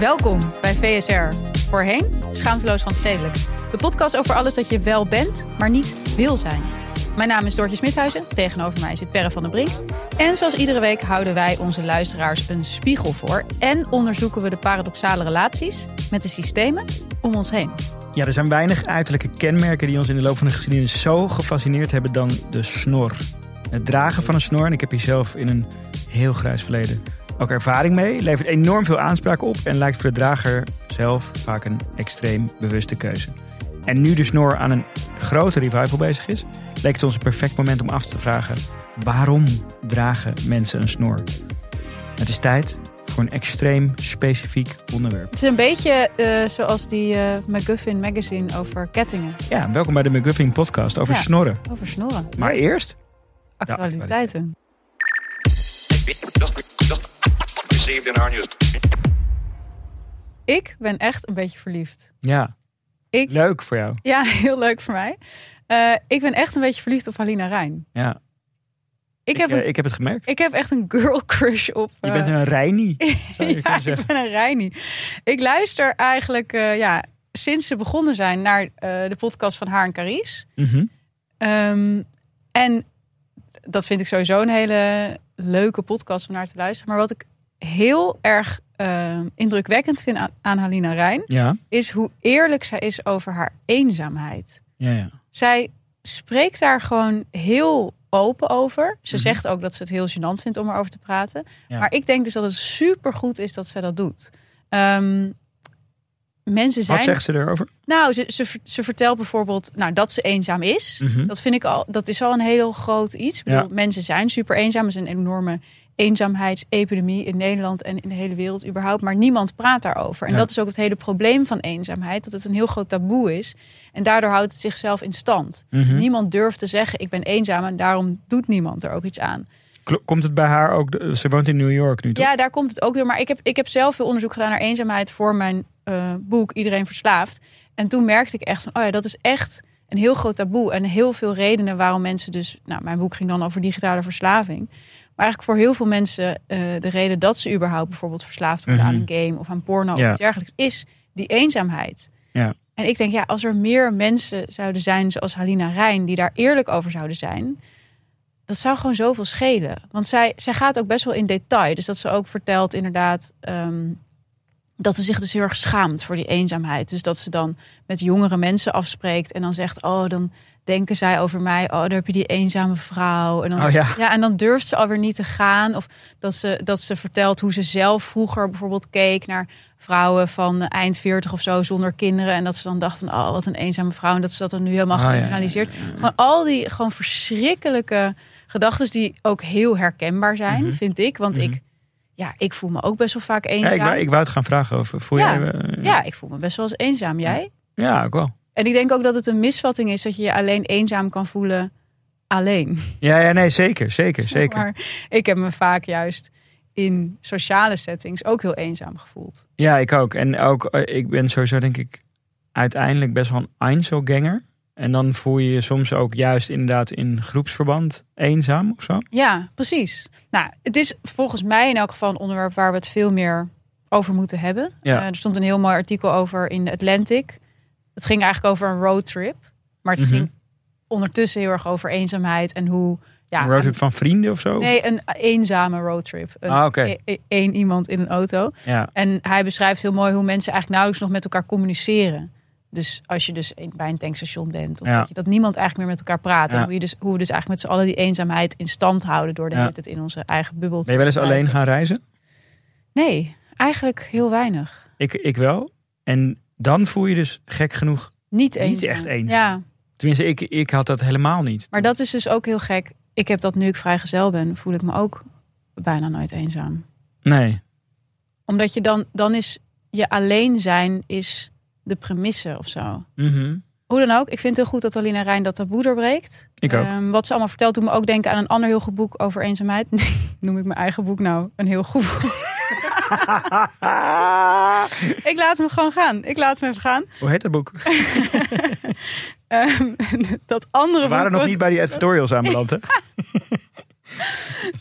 Welkom bij VSR. Voorheen Schaamteloos Randstedelijk. De podcast over alles dat je wel bent, maar niet wil zijn. Mijn naam is Doortje Smithuizen. Tegenover mij zit Perre van der Brink. En zoals iedere week houden wij onze luisteraars een spiegel voor. En onderzoeken we de paradoxale relaties met de systemen om ons heen. Ja, er zijn weinig uiterlijke kenmerken die ons in de loop van de geschiedenis zo gefascineerd hebben dan de snor. Het dragen van een snor, en ik heb hier zelf in een heel grijs verleden ook ervaring mee, levert enorm veel aanspraak op en lijkt voor de drager zelf vaak een extreem bewuste keuze. En nu de snor aan een grote revival bezig is, leek het ons een perfect moment om af te vragen: waarom dragen mensen een snor? Het is tijd voor een extreem specifiek onderwerp. Het is een beetje eh, zoals die uh, McGuffin magazine over kettingen. Ja, welkom bij de McGuffin podcast over Ja. snorren. Over snorren. Maar eerst, Actualiteiten. Ik ben echt een beetje verliefd. ja, Ik, leuk voor jou. ja, heel leuk voor mij. Eh, ik ben echt een beetje verliefd op Halina Rijn. Ja, Ik, ik, heb, eh, een, ik heb het gemerkt. ik heb echt een girl crush op. Je eh, bent een Reini, zou je ja, ik zeggen. ben een Reini. Ik luister eigenlijk eh, ja, sinds ze begonnen zijn naar eh, de podcast van haar en Carice. Mhm. Ehm, en dat vind ik sowieso een hele leuke podcast om naar te luisteren. Maar wat ik heel erg ehm, indrukwekkend vind aan, aan Halina Rijn... Ja, is hoe eerlijk zij is over haar eenzaamheid. ja, ja. Zij spreekt daar gewoon heel open over. Ze Mhm. zegt ook dat ze het heel gênant vindt om erover te praten. Maar ik denk dus dat het supergoed is dat zij dat doet. Ehm, mensen zijn. Wat zegt ze erover? Nou, ze, ze, ver- ze vertelt bijvoorbeeld nou, dat ze eenzaam is. Mhm. Dat vind ik al, dat is al een heel groot iets. Ik bedoel, Ja. Mensen zijn super eenzaam. Er is een enorme eenzaamheidsepidemie in Nederland en in de hele wereld überhaupt. Maar niemand praat daarover. En Ja. dat is ook het hele probleem van eenzaamheid. Dat het een heel groot taboe is. En daardoor houdt het zichzelf in stand. Mhm. Niemand durft te zeggen, ik ben eenzaam. En daarom doet niemand er ook iets aan. Komt het bij haar ook? ze woont in New York nu, toch? Ja, daar komt het ook door. Maar ik heb, ik heb zelf veel onderzoek gedaan naar eenzaamheid voor mijn eh, boek Iedereen Verslaafd. En toen merkte ik echt van, oh ja, dat is echt een heel groot taboe. En heel veel redenen waarom mensen dus... Nou, mijn boek ging dan over digitale verslaving. Maar eigenlijk voor heel veel mensen eh, de reden dat ze überhaupt bijvoorbeeld verslaafd worden Mhm. aan een game of aan porno Ja. of iets dergelijks, is die eenzaamheid. Ja. En ik denk, ja, als er meer mensen zouden zijn zoals Halina Rijn, die daar eerlijk over zouden zijn, dat zou gewoon zoveel schelen. Want zij, zij gaat ook best wel in detail. Dus dat ze ook vertelt inderdaad ehm, dat ze zich dus heel erg schaamt voor die eenzaamheid. Dus dat ze dan met jongere mensen afspreekt en dan zegt, oh, dan denken zij over mij, oh, daar heb je die eenzame vrouw. En dan, Oh ja. en dan durft ze alweer niet te gaan. Of dat ze, dat ze vertelt hoe ze zelf vroeger bijvoorbeeld keek naar vrouwen van eind 40 of zo zonder kinderen. En dat ze dan dacht van, oh, wat een eenzame vrouw. En dat ze dat dan nu helemaal Oh, ja, geïnternaliseerd. Maar al die gewoon verschrikkelijke gedachten die ook heel herkenbaar zijn, Mhm. vind ik. Want Mhm. ik, ja, ik voel me ook best wel vaak Ja, eenzaam. ik, Ja, wou, ik wou het gaan vragen over. Voel Ja. jij, eh, ja, ik voel me best wel eens eenzaam. Jij? ja, ook wel. En ik denk ook dat het een misvatting is dat je je alleen eenzaam kan voelen alleen. Ja, ja, nee, zeker, zeker, zeker. Maar ik heb me vaak juist in sociale settings ook heel eenzaam gevoeld. Ja, ik ook. En ook, eh, ik ben sowieso denk ik uiteindelijk best wel een Einzelganger. En dan voel je je soms ook juist inderdaad in groepsverband eenzaam of zo. Ja, precies. Nou, het is volgens mij in elk geval een onderwerp waar we het veel meer over moeten hebben. Ja. Eh, er stond een heel mooi artikel over in de Atlantic. Het ging eigenlijk over een roadtrip. Maar het Mhm. ging ondertussen heel erg over eenzaamheid en hoe ja, een roadtrip van vrienden of zo? Nee, een eenzame roadtrip. Een, Ah, oké. e- iemand in een auto. Ja. En hij beschrijft heel mooi hoe mensen eigenlijk nauwelijks nog met elkaar communiceren. Dus als je dus bij een tankstation bent, of Ja. je, dat niemand eigenlijk meer met elkaar praat. Ja. En hoe, je dus, hoe we dus eigenlijk met z'n allen die eenzaamheid in stand houden door de hele tijd in onze eigen bubbel te Ben je wel eens alleen gaan reizen? Nee, eigenlijk heel weinig. Ik, ik wel. En dan voel je dus gek genoeg. Niet eenzaam. echt eenzaam. Ja, Tenminste, ik, ik had dat helemaal niet. maar dat is dus ook heel gek. Ik heb dat nu ik vrijgezel ben, voel ik me ook bijna nooit eenzaam. Nee. Omdat je dan, dan is je alleen zijn is de premisse of zo. Mhm. Hoe dan ook, ik vind het heel goed dat Alina Rijn dat taboe doorbreekt. Ik ook. Ehm, wat ze allemaal vertelt doet me ook denken aan een ander heel goed boek over eenzaamheid. Noem ik mijn eigen boek nou een heel goed boek. ik laat hem gewoon gaan. Ik laat hem even gaan. Hoe heet dat boek? Ehm, dat andere We waren boek nog wat- niet bij die editorials aanbeland, hè?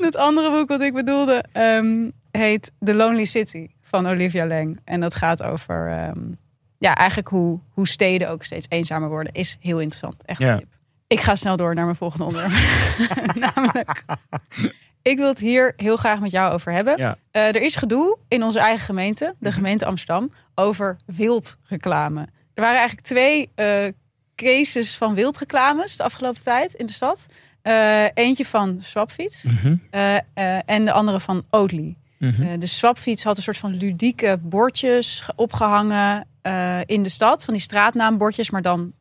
Het andere boek wat ik bedoelde ehm, heet The Lonely City van Olivia Lang. En dat gaat over ehm, ja, eigenlijk hoe, hoe steden ook steeds eenzamer worden. Is heel interessant. Echt Ja. Ik ga snel door naar mijn volgende onderwerp. Namelijk, ik wil het hier heel graag met jou over hebben. Ja. Eh, er is gedoe in onze eigen gemeente, de gemeente Amsterdam, over wildreclame. Er waren eigenlijk twee eh, cases van wildreclames de afgelopen tijd in de stad. Eh, eentje van Swapfiets Mhm. en de andere van Oatly. Mhm. De Swapfiets had een soort van ludieke bordjes ge- opgehangen eh, in de stad. Van die straatnaambordjes, maar dan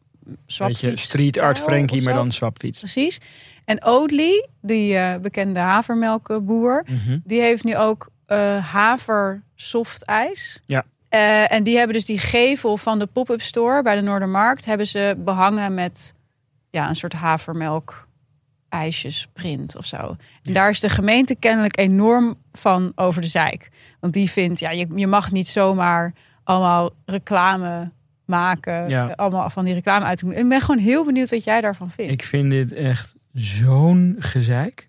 Swapfiets. Beetje street art Frankie, maar dan swapfiets. Precies. En Oatly, die eh, bekende havermelkboer, Mhm. die heeft nu ook eh haver soft ijs. Ja. Eh, en die hebben dus die gevel van de pop-up store bij de Noordermarkt hebben ze behangen met ja, een soort havermelk ijsjesprint of zo. En daar is de gemeente kennelijk enorm van over de zeik. Want die vindt, ja, je, je mag niet zomaar allemaal reclame maken. Ja. Allemaal van die reclame uit te doen. Ik ben gewoon heel benieuwd wat jij daarvan vindt. Ik vind dit echt zo'n gezeik.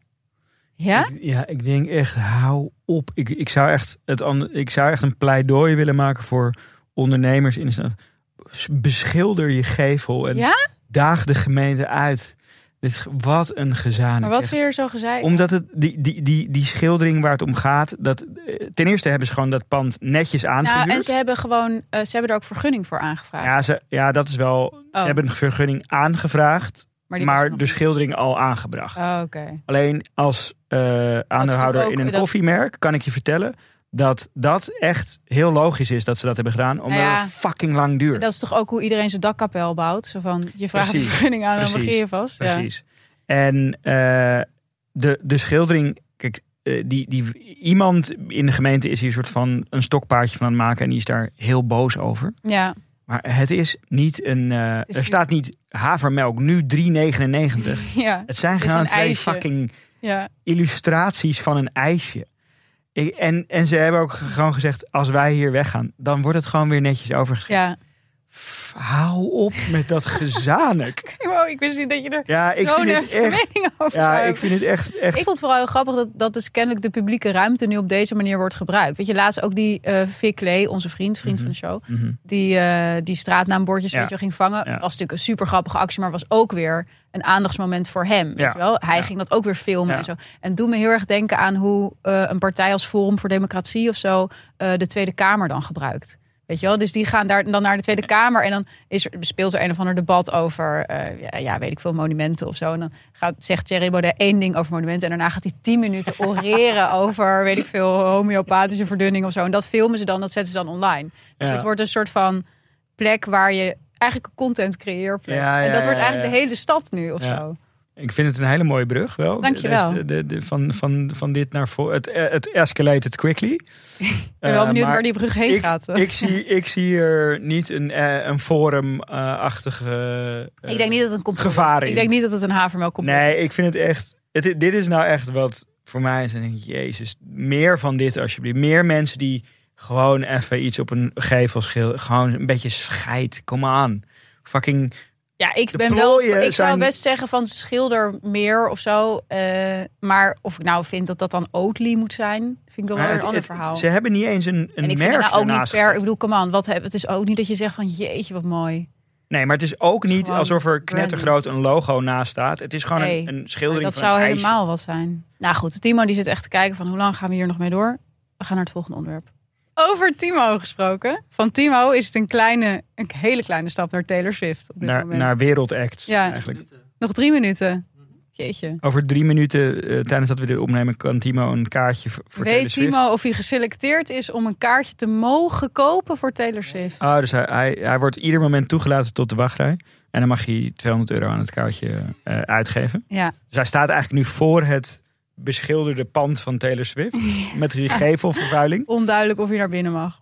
ja? Ik, ja, ik denk echt, hou op. Ik, ik, zou echt het, ik zou echt een pleidooi willen maken voor ondernemers in. Beschilder je gevel en Ja? daag de gemeente uit. Dit, wat een gezaan. Maar wat zeg, vind je er zo gezeik? Omdat het, die, die, die, die schildering waar het om gaat, dat, eh, ten eerste hebben ze gewoon dat pand netjes aangehuurd. Nou, en ze hebben gewoon, eh, ze hebben er ook vergunning voor aangevraagd. ja, ze, ja, dat is wel. Ze Oh. hebben een vergunning aangevraagd, maar de schildering al aangebracht. Oh. Alleen als eh aandeelhouder ook- in een dat- koffiemerk kan ik je vertellen dat dat echt heel logisch is dat ze dat hebben gedaan, omdat ja, het fucking lang duurt. Dat is toch ook hoe iedereen zijn dakkapel bouwt? Zo van, je vraagt Precies. een vergunning aan en dan begin je vast. Ja. Precies. En eh, de, de schildering, kijk, eh, die, die, iemand in de gemeente is hier een soort van een stokpaardje van aan het maken en die is daar heel boos over. Ja, Maar het is niet een. eh, is er staat niet havermelk nu 3,99. ja, Het zijn gewoon twee ijsje. fucking ja. illustraties van een ijsje. Ik- en, en ze hebben ook gewoon gezegd: als wij hier weggaan, dan wordt het gewoon weer netjes overgeschreven. ja. Hou op met dat gezanik. Wow, ik wist niet dat je er Ja, ik zo'n vind het echt. mening over Ja, ik vind het echt. echt Ik vond het vooral heel grappig dat, dat dus kennelijk de publieke ruimte nu op deze manier wordt gebruikt. Weet je, laatst ook die eh Vic Lee, onze vriend, vriend Mhm. van de show, Mhm. die, eh, die straatnaambordjes Ja. je, ging vangen. Ja. Was natuurlijk een super grappige actie, maar was ook weer een aandachtsmoment voor hem. Weet Ja. je wel? Hij Ja. ging dat ook weer filmen Ja. en zo. En doet me heel erg denken aan hoe eh, een partij als Forum voor Democratie of zo eh, de Tweede Kamer dan gebruikt. Weet je wel? Dus die gaan daar dan naar de Tweede Kamer en dan is er, speelt er een of ander debat over, eh, ja, ja, weet ik veel, monumenten of zo. En dan gaat, zegt Thierry Baudet één ding over monumenten en daarna gaat hij tien minuten oreren over, weet ik veel, homeopathische verdunning of zo. En dat filmen ze dan, dat zetten ze dan online. Dus Ja. het wordt een soort van plek waar je eigenlijk een content creëerplek. Ja, en dat wordt eigenlijk de hele stad nu of zo. Ik vind het een hele mooie brug wel. Dankjewel. De, de, de- van, van, van dit naar voor. Het, het escalated quickly. Ik ben wel benieuwd waar die brug heen ik, gaat. Ik zie, ik zie er niet een, eh, een forum-achtige. ik denk niet dat het een complot gevaar is. in. Ik denk niet dat het een havermelk complot Nee, is. ik vind het echt. Het, dit is nou echt wat voor mij is. En denk ik, Jezus, meer van dit alsjeblieft. Meer mensen die gewoon even iets op een gevel schilderen. Gewoon een beetje scheid. Kom aan. Fucking. Ja, ik De ben wel. Ik zou best zeggen van schilder meer of zo. eh, maar of ik nou vind dat dat dan Oatly moet zijn, vind ik dan wel een ander het- verhaal. Ze hebben niet eens een, een en ik merk vind nou ook niet per. Ik bedoel, come on, wat heb, het is ook niet dat je zegt van jeetje wat mooi. Nee, maar het is ook niet alsof er knettergroot een logo naast staat. Het is gewoon Nee, een, een schildering dat van zou helemaal wat zijn. Nou goed, Timo die zit echt te kijken van hoe lang gaan we hier nog mee door. We gaan naar het volgende onderwerp. Over Timo gesproken. Van Timo is het een kleine, een hele kleine stap naar Taylor Swift op dit Naar, moment. naar wereldact Ja. eigenlijk. Nog drie minuten. Jeetje. Over drie minuten eh, tijdens dat we dit opnemen kan Timo een kaartje voor, voor Taylor Weet Swift. Timo of hij geselecteerd is om een kaartje te mogen kopen voor Taylor Swift? Oh, dus hij, hij, hij wordt ieder moment toegelaten tot de wachtrij. En dan mag hij 200 euro aan het kaartje eh, uitgeven. Ja. Dus hij staat eigenlijk nu voor het beschilderde pand van Taylor Swift. Met die gevelvervuiling. Onduidelijk of hij naar binnen mag.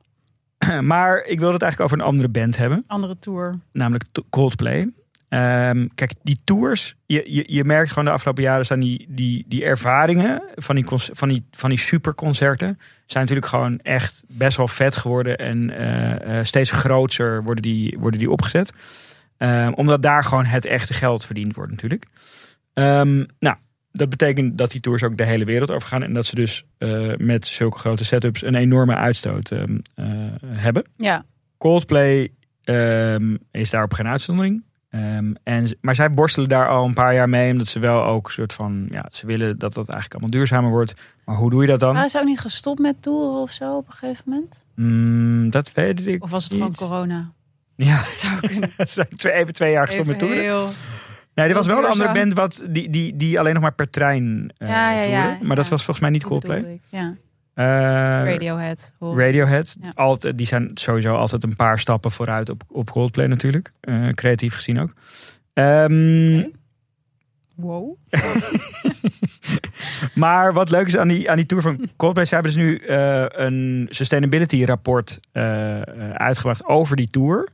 Maar ik wil het eigenlijk over een andere band hebben. Andere tour. namelijk Coldplay. Ehm, kijk, die tours, je, je, je merkt gewoon de afgelopen jaren zijn die, die, die ervaringen van die, van, die, van die superconcerten zijn natuurlijk gewoon echt best wel vet geworden en eh, eh, steeds groter worden die, worden die opgezet. Ehm, omdat daar gewoon het echte geld verdiend wordt natuurlijk. Ehm, nou, dat betekent dat die tours ook de hele wereld over gaan en dat ze dus eh, met zulke grote setups een enorme uitstoot ehm, eh, hebben. Ja. Coldplay ehm, is daarop geen uitzondering. Ehm, en, maar zij borstelen daar al een paar jaar mee. Omdat ze wel ook een soort van... Ja, ze willen dat dat eigenlijk allemaal duurzamer wordt. Maar hoe doe je dat dan? Is hij ook niet gestopt met toeren of zo op een gegeven moment? Mm, dat weet ik Of was het niet. gewoon corona? Ja, Dat zou kunnen. ze zijn even twee jaar gestopt met toeren. heel... Nee, dit was wel een andere band wat, die, die, die alleen nog maar per trein eh Ja, ja, ja, toerde. Maar dat was volgens mij niet Coldplay. Ja. Eh, Radiohead. hoor. Radiohead. Altijd, die zijn sowieso altijd een paar stappen vooruit op, op Coldplay natuurlijk. Eh, creatief gezien ook. Ehm, Wow. Maar wat leuk is aan die, aan die tour van Coldplay, ze hebben dus nu een sustainability rapport uitgebracht over die tour.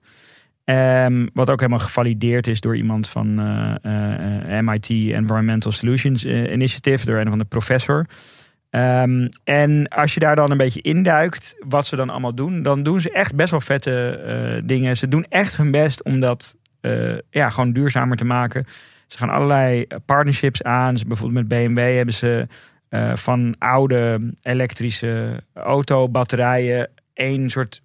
Ehm, wat ook helemaal gevalideerd is door iemand van eh, eh, MIT Environmental Solutions eh, Initiative, door een van de professor. Ehm, en als je daar dan een beetje induikt, wat ze dan allemaal doen, dan doen ze echt best wel vette eh, dingen. Ze doen echt hun best om dat eh, ja, gewoon duurzamer te maken. Ze gaan allerlei eh, partnerships aan. Ze, bijvoorbeeld met BMW hebben ze eh, van oude elektrische autobatterijen één soort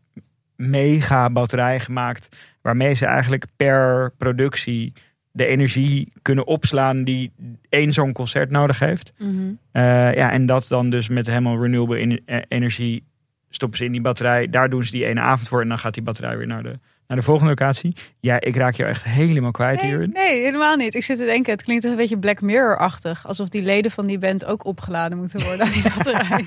mega batterij gemaakt. Waarmee ze eigenlijk per productie de energie kunnen opslaan die één zo'n concert nodig heeft. Mhm. Eh, ja, en dat dan dus met helemaal renewable en- eh, energie stoppen ze in die batterij. Daar doen ze die ene avond voor en dan gaat die batterij weer naar de, naar de volgende locatie. Ja, ik raak jou echt helemaal kwijt Nee, hierin. nee, helemaal niet. Ik zit te denken, het klinkt een beetje Black Mirror-achtig. Alsof die leden van die band ook opgeladen moeten worden aan die batterij.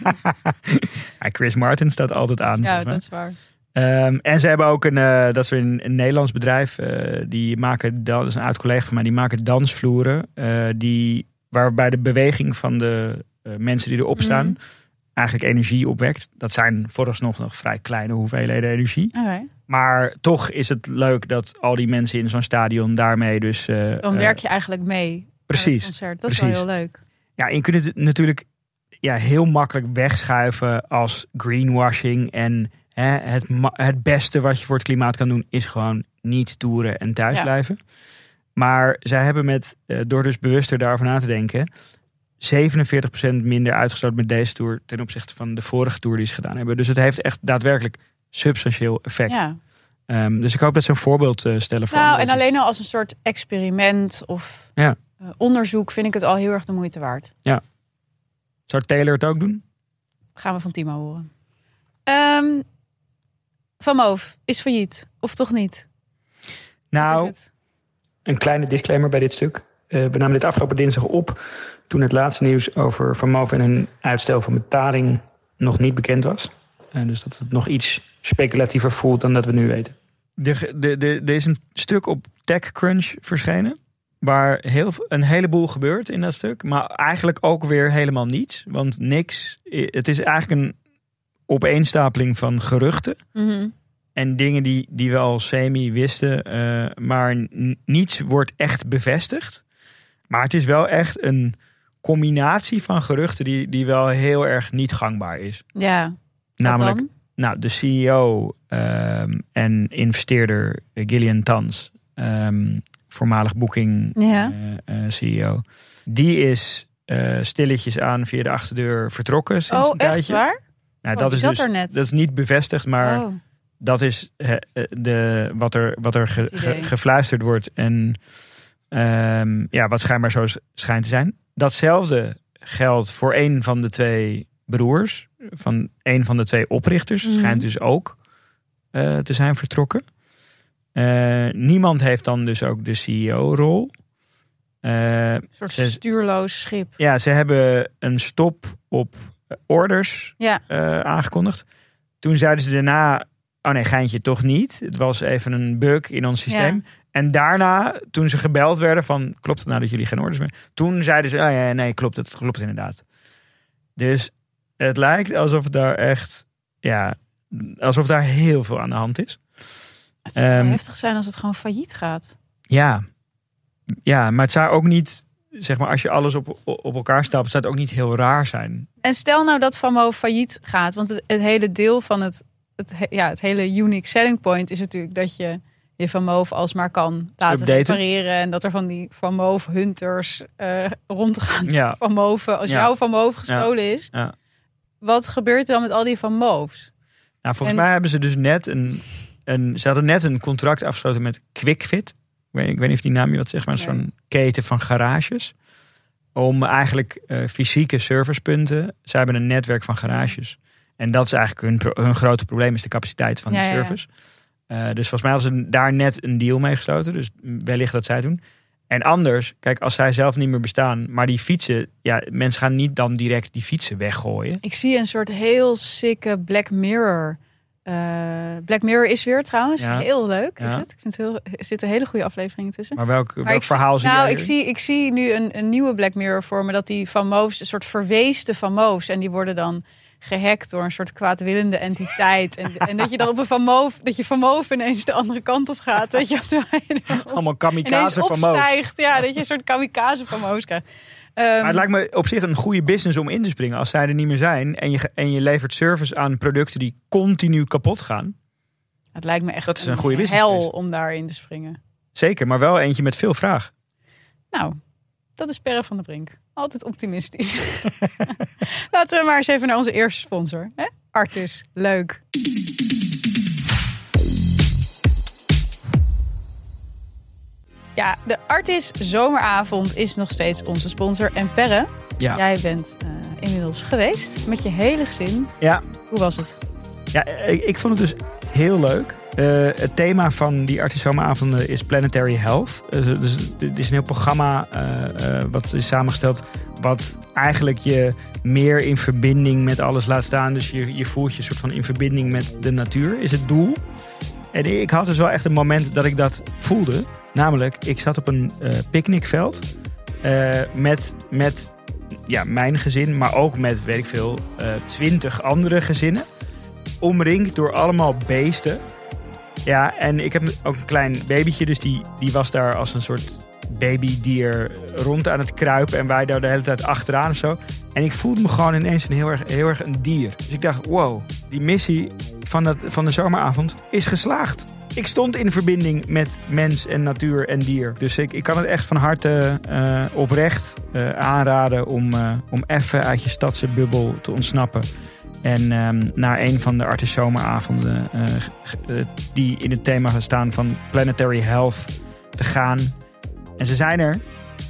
Ja, Chris Martin staat altijd aan. ja, dat is waar. Ehm, en ze hebben ook een, eh, dat is weer een, een Nederlands bedrijf, eh, die maken, dat is een oud collega van mij, die maken dansvloeren, eh, die, waarbij de beweging van de mensen die erop staan Mhm. eigenlijk energie opwekt. Dat zijn vooralsnog nog vrij kleine hoeveelheden energie. Maar toch is het leuk dat al die mensen in zo'n stadion daarmee dus... Dan werk je eigenlijk mee. Precies, concert. Dat is wel heel leuk. Ja, en je kunt het natuurlijk ja, heel makkelijk wegschuiven als greenwashing. En hè, het, het beste wat je voor het klimaat kan doen is gewoon niet toeren en thuis Ja. blijven. Maar zij hebben met, eh, door dus bewuster daarover na te denken, 47% minder uitgestoten met deze tour ten opzichte van de vorige tour die ze gedaan hebben. Dus het heeft echt daadwerkelijk substantieel effect. Ja. Ehm, dus ik hoop dat ze een voorbeeld eh, stellen voor Nou, en alleen al als een soort experiment of Ja. eh, onderzoek vind ik het al heel erg de moeite waard. Zou Taylor het ook doen? Dat gaan we van Timo horen. Ehm, van Moof is failliet. Of toch niet? Nou, is het? Een kleine disclaimer bij dit stuk. Eh, we namen dit afgelopen dinsdag op toen het laatste nieuws over Van Moof en hun uitstel van betaling nog niet bekend was. Eh, dus dat het nog iets speculatiever voelt dan dat we nu weten. De, de, de, er is een stuk op TechCrunch verschenen. Waar heel, veel- een heleboel gebeurt in dat stuk. Maar eigenlijk ook weer helemaal niets. Want niks. Het is eigenlijk een opeenstapeling van geruchten. Mhm. En dingen die, die we al semi wisten. eh, maar niets wordt echt bevestigd. Maar het is wel echt een combinatie van geruchten die, die wel heel erg niet gangbaar is. Ja, Namelijk, dan? nou, de CEO ehm, en investeerder Gillian Tans, ehm, voormalig Booking Ja. eh, eh, CEO, die is stilletjes aan via de achterdeur vertrokken sinds Oh, een echt tijdje. waar? Nou, Oh, dat is dus dat is niet bevestigd, maar oh. Dat is eh, de, wat er, wat er ge- ge- gefluisterd wordt en ehm, ja, wat schijnbaar zo schijnt te zijn. Datzelfde geldt voor een van de twee broers, van een van de twee oprichters, Mhm. schijnt dus ook eh, te zijn vertrokken. Eh, niemand heeft dan dus ook de CEO-rol. Een soort Ze- stuurloos schip. ja, ze hebben een stop op orders Ja, eh, aangekondigd. Toen zeiden ze daarna, oh nee, geintje toch niet. Het was even een bug in ons systeem. En daarna, toen ze gebeld werden van, klopt het nou dat jullie geen orders meer? Toen zeiden ze, oh ja, nee, klopt, het klopt inderdaad. Dus het lijkt alsof het daar echt, ja, alsof daar heel veel aan de hand is. het zou Ehm, heftig zijn als het gewoon failliet gaat. Ja, ja, maar het zou ook niet, zeg maar, als je alles op, op elkaar stapelt, zou het ook niet heel raar zijn. En stel nou dat Van Moof failliet gaat. Want het, het hele deel van het, het, he- ja, het hele unique selling point is natuurlijk dat je je Van Moof alsmaar kan laten Updaten. repareren. En dat er van die Van Moof hunters eh rondgaan. Ja, Van Moof, als Ja. jouw Van Moof gestolen is. Ja. Wat gebeurt er dan met al die Van Moofs? Nou, volgens En- mij hebben ze dus net een, een. Ze hadden net een contract afgesloten met QuickFit. Ik weet, ik weet niet of die naam je wat zegt, maar Nee. zo'n keten van garages. Om eigenlijk eh, fysieke servicepunten. Ze hebben een netwerk van garages. En dat is eigenlijk hun, pro- hun grote probleem, is de capaciteit van Ja, ja. service. Eh, dus volgens mij hadden ze daar net een deal mee gesloten. Dus wellicht dat zij doen. En anders, kijk, als zij zelf niet meer bestaan, maar die fietsen, ja, mensen gaan niet dan direct die fietsen weggooien. Ik zie een soort heel sikke Black Mirror. Eh, Black Mirror is weer trouwens. Ja. Heel leuk is Ja. het. Ik vind het heel, er zitten hele goede afleveringen tussen. Maar welk, Maar welk zie- verhaal zie nou, jij? ik zie, ik zie nu een, een nieuwe Black Mirror voor me. Dat die Van Moofs, een soort verweesde Van Moofs. En die worden dan gehackt door een soort kwaadwillende entiteit. En, en dat je dan op een Van Moof, dat je Van Moof ineens de andere kant op gaat. Dat je je Allemaal kamikaze van Moos. Ja, dat je een soort kamikaze Van Moofs krijgt. Ehm, Maar het lijkt me op zich een goede business om in te springen als zij er niet meer zijn. En je, en je levert service aan producten die continu kapot gaan. het lijkt me echt dat is een goede business hel om daarin te springen. Zeker, maar wel eentje met veel vraag. Nou, dat is Perre van der Brink. Altijd optimistisch. Laten we maar eens even naar onze eerste sponsor. Hè? Artis, leuk. Ja, de Artis Zomeravond is nog steeds onze sponsor. En Perre, Ja, jij bent eh, inmiddels geweest met je hele gezin. ja, Hoe was het? ja ik, ik vond het dus heel leuk. Eh, het thema van die artisomenavonden is Planetary Health. Eh, dus het is een heel programma eh, wat is samengesteld... wat eigenlijk je meer in verbinding met alles laat staan. Dus je, je voelt je soort van in verbinding met de natuur, is het doel. En ik had dus wel echt een moment dat ik dat voelde. Namelijk, ik zat op een eh picknickveld eh, met, met ja, mijn gezin, maar ook met, weet ik veel, eh, twintig andere gezinnen. Omringd door allemaal beesten. Ja, en ik heb ook een klein babytje, dus die, die was daar als een soort babydier rond aan het kruipen. En wij daar de hele tijd achteraan of zo. En ik voelde me gewoon ineens een heel erg, heel erg een dier. Dus ik dacht, wow, die missie van, dat, van de zomeravond is geslaagd. Ik stond in verbinding met mens en natuur en dier. Dus ik, ik kan het echt van harte eh, oprecht eh, aanraden om, eh, om even uit je stadse bubbel te ontsnappen. En ehm, naar een van de artisomenavonden g- eh, die in het thema staan van Planetary Health te gaan. En ze zijn er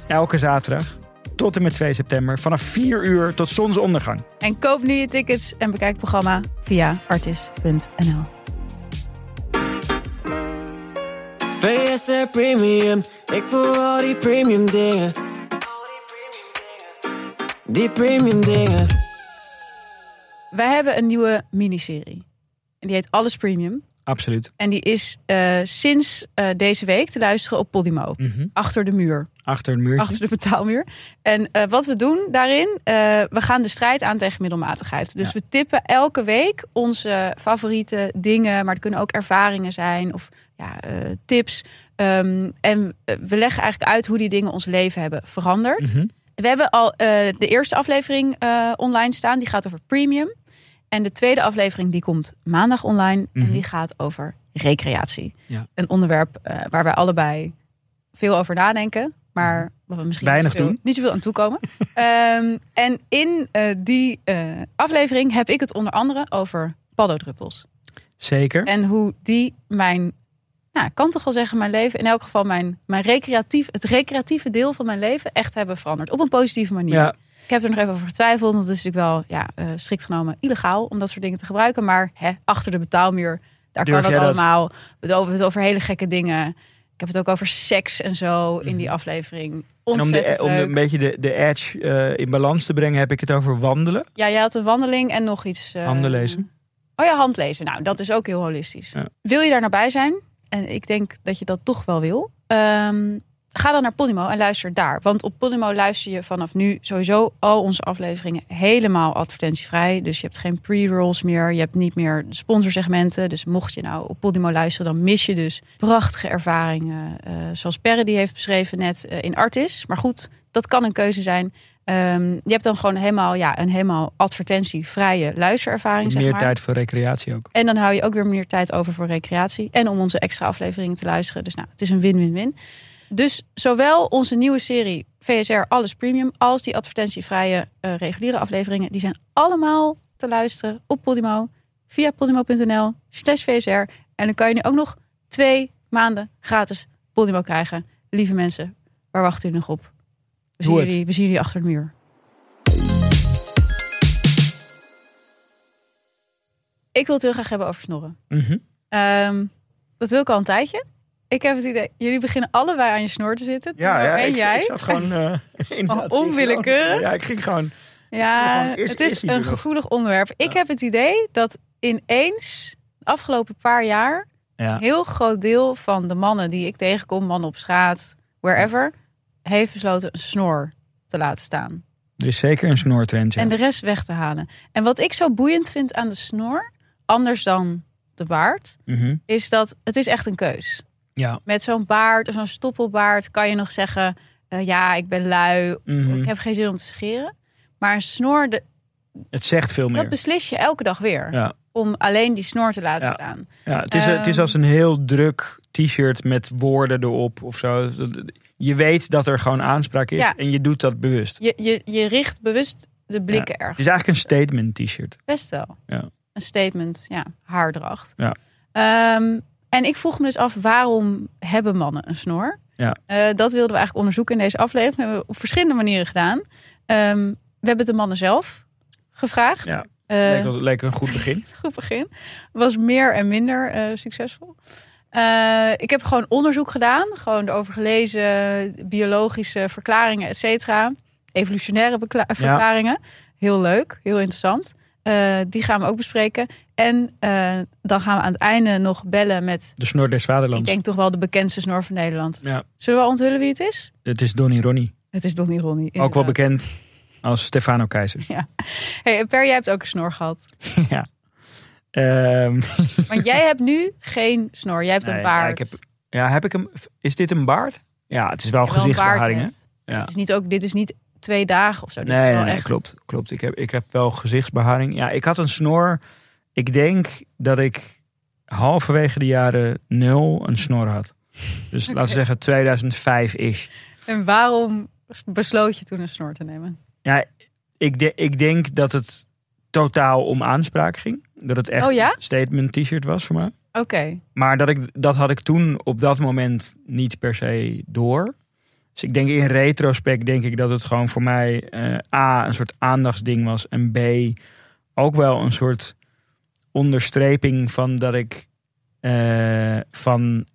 elke zaterdag tot en met 2 september vanaf 4 uur tot zonsondergang. En koop nu je tickets en bekijk het programma via artis.nl. VSR Premium, ik wil al die premium dingen. Die premium dingen. Wij hebben een nieuwe miniserie. En die heet Alles Premium. Absoluut. En die is eh, sinds eh, deze week te luisteren op Podimo. Mhm. Achter de muur. Achter een muurtje. Achter de betaalmuur. En eh, wat we doen daarin, we gaan de strijd aan tegen middelmatigheid. Dus Ja. we tippen elke week onze favoriete dingen, maar het kunnen ook ervaringen zijn of ja, tips. Ehm, en we leggen eigenlijk uit hoe die dingen ons leven hebben veranderd. Mhm. We hebben al de eerste aflevering online staan, die gaat over premium. En de tweede aflevering die komt maandag online Mhm. en die gaat over recreatie. Ja. Een onderwerp eh, waar wij allebei veel over nadenken, maar wat we misschien Weinig niet, zoveel, doen. niet zoveel aan toekomen. Ehm, en in eh, die eh, aflevering heb ik het onder andere over paddodruppels. Zeker. En hoe die mijn, nou, ik kan toch wel zeggen, mijn leven, in elk geval mijn, mijn recreatief, het recreatieve deel van mijn leven echt hebben veranderd. Op een positieve manier. Ja, Ik heb er nog even over getwijfeld, want het is natuurlijk wel ja, eh, strikt genomen illegaal om dat soort dingen te gebruiken. Maar hè, achter de betaalmuur, daar Durf kan het dat? allemaal. We hebben het over hele gekke dingen. Ik heb het ook over seks en zo in die Mhm. aflevering. en om, een beetje de, de edge eh, in balans te brengen, heb ik het over wandelen. Ja, jij had een wandeling en nog iets. eh, Handen lezen. Oh ja, handlezen. Nou, dat is ook heel holistisch. Ja. Wil je daar nou bij zijn? En ik denk dat je dat toch wel wil. Ehm, ga dan naar Podimo en luister daar. Want op Podimo luister je vanaf nu sowieso al onze afleveringen helemaal advertentievrij. Dus je hebt geen pre-rolls meer. Je hebt niet meer sponsorsegmenten. Dus mocht je nou op Podimo luisteren, dan mis je dus prachtige ervaringen. eh, zoals Perre die heeft beschreven net eh, in Artis. Maar goed, dat kan een keuze zijn. Ehm, je hebt dan gewoon helemaal, ja, een helemaal advertentievrije luisterervaring. Zeg Meer maar. tijd voor recreatie ook. En dan hou je ook weer meer tijd over voor recreatie. En om onze extra afleveringen te luisteren. Dus nou, het is een win-win-win. Dus zowel onze nieuwe serie VSR Alles Premium... als die advertentievrije eh, reguliere afleveringen... die zijn allemaal te luisteren op Podimo. Via podimo.nl slash VSR. En dan kan je nu ook nog twee maanden gratis Podimo krijgen. Lieve mensen, waar wachten jullie nog op? We zien, jullie, we zien jullie achter de muur. Ik wil het heel graag hebben over snorren. Mhm. Ehm, dat wil ik al een tijdje. Ik heb het idee, jullie beginnen allebei aan je snor te zitten. Ja, en ik, jij. ik zat gewoon uh, inderdaad, onwillekeurig? Ja, ik ging gewoon. ja, Gewoon, is- het is een nog? gevoelig onderwerp. Ik heb het idee dat ineens, de afgelopen paar jaar, Ja. een heel groot deel van de mannen die ik tegenkom, mannen op straat, wherever, heeft besloten een snor te laten staan. Er is zeker een snortrend. Ja. En de rest weg te halen. En wat ik zo boeiend vind aan de snor, anders dan de baard, Mhm. is dat het is echt een keus. Ja. Met zo'n baard of zo'n stoppelbaard kan je nog zeggen: eh, Ja, ik ben lui, Mhm. ik heb geen zin om te scheren. Maar een snor, de, Het zegt veel dat meer. beslis je elke dag weer. Ja. Om alleen die snor te laten Ja. staan. Ja, het, is, het is Ehm. als een heel druk t-shirt met woorden erop of zo. Je weet dat er gewoon aanspraak is Ja. en je doet dat bewust. Je, je, je richt bewust de blikken Het ergens. is eigenlijk een statement t-shirt. Best wel. Ja. Een statement, ja, haardracht. Ja. Ehm, en ik vroeg me dus af, waarom hebben mannen een snor? Ja. Eh, dat wilden we eigenlijk onderzoeken in deze aflevering. Dat hebben we op verschillende manieren gedaan. Ehm, we hebben het de mannen zelf gevraagd. Ja. Eh, Leek, een goed begin. goed begin. Was meer en minder eh, succesvol. Ik heb gewoon onderzoek gedaan. Gewoon erover gelezen. Biologische verklaringen, et cetera. Evolutionaire verklaringen. Heel leuk, heel interessant. Die gaan we ook bespreken. En eh, dan gaan we aan het einde nog bellen met... De snor des Ik vaderlands. denk toch wel de bekendste snor van Nederland. Ja, Zullen we onthullen wie het is? het is Donny Ronnie. Het is Donnie Ronnie. Ook wel bekend als Stefano Keizer. Hey, en Per, jij hebt ook een snor gehad. ja. Ehm, Want jij hebt nu geen snor. Jij hebt nee, een ja, baard. ik heb, ja, heb ik hem. Is dit een baard? Ja, het is wel gezichtsbeharing. Ja. Het is niet ook, dit is niet twee dagen of zo. Dit is Nee, wel nee, nee, echt... klopt, klopt. Ik heb, ik heb wel gezichtsbeharing. Ja, ik had een snor. Ik denk dat ik halverwege de jaren nul een snor had. Dus laten we zeggen 2005 is. En waarom besloot je toen een snor te nemen? Ja, ik, de- ik denk dat het totaal om aanspraak ging. Dat het echt Oh ja? een statement t-shirt was voor mij. Oké. Maar dat, ik, dat had ik toen op dat moment niet per se door. Dus ik denk in retrospect denk ik dat het gewoon voor mij eh, A, een soort aandachtsding was. En B, ook wel een soort onderstreping van dat ik eh, van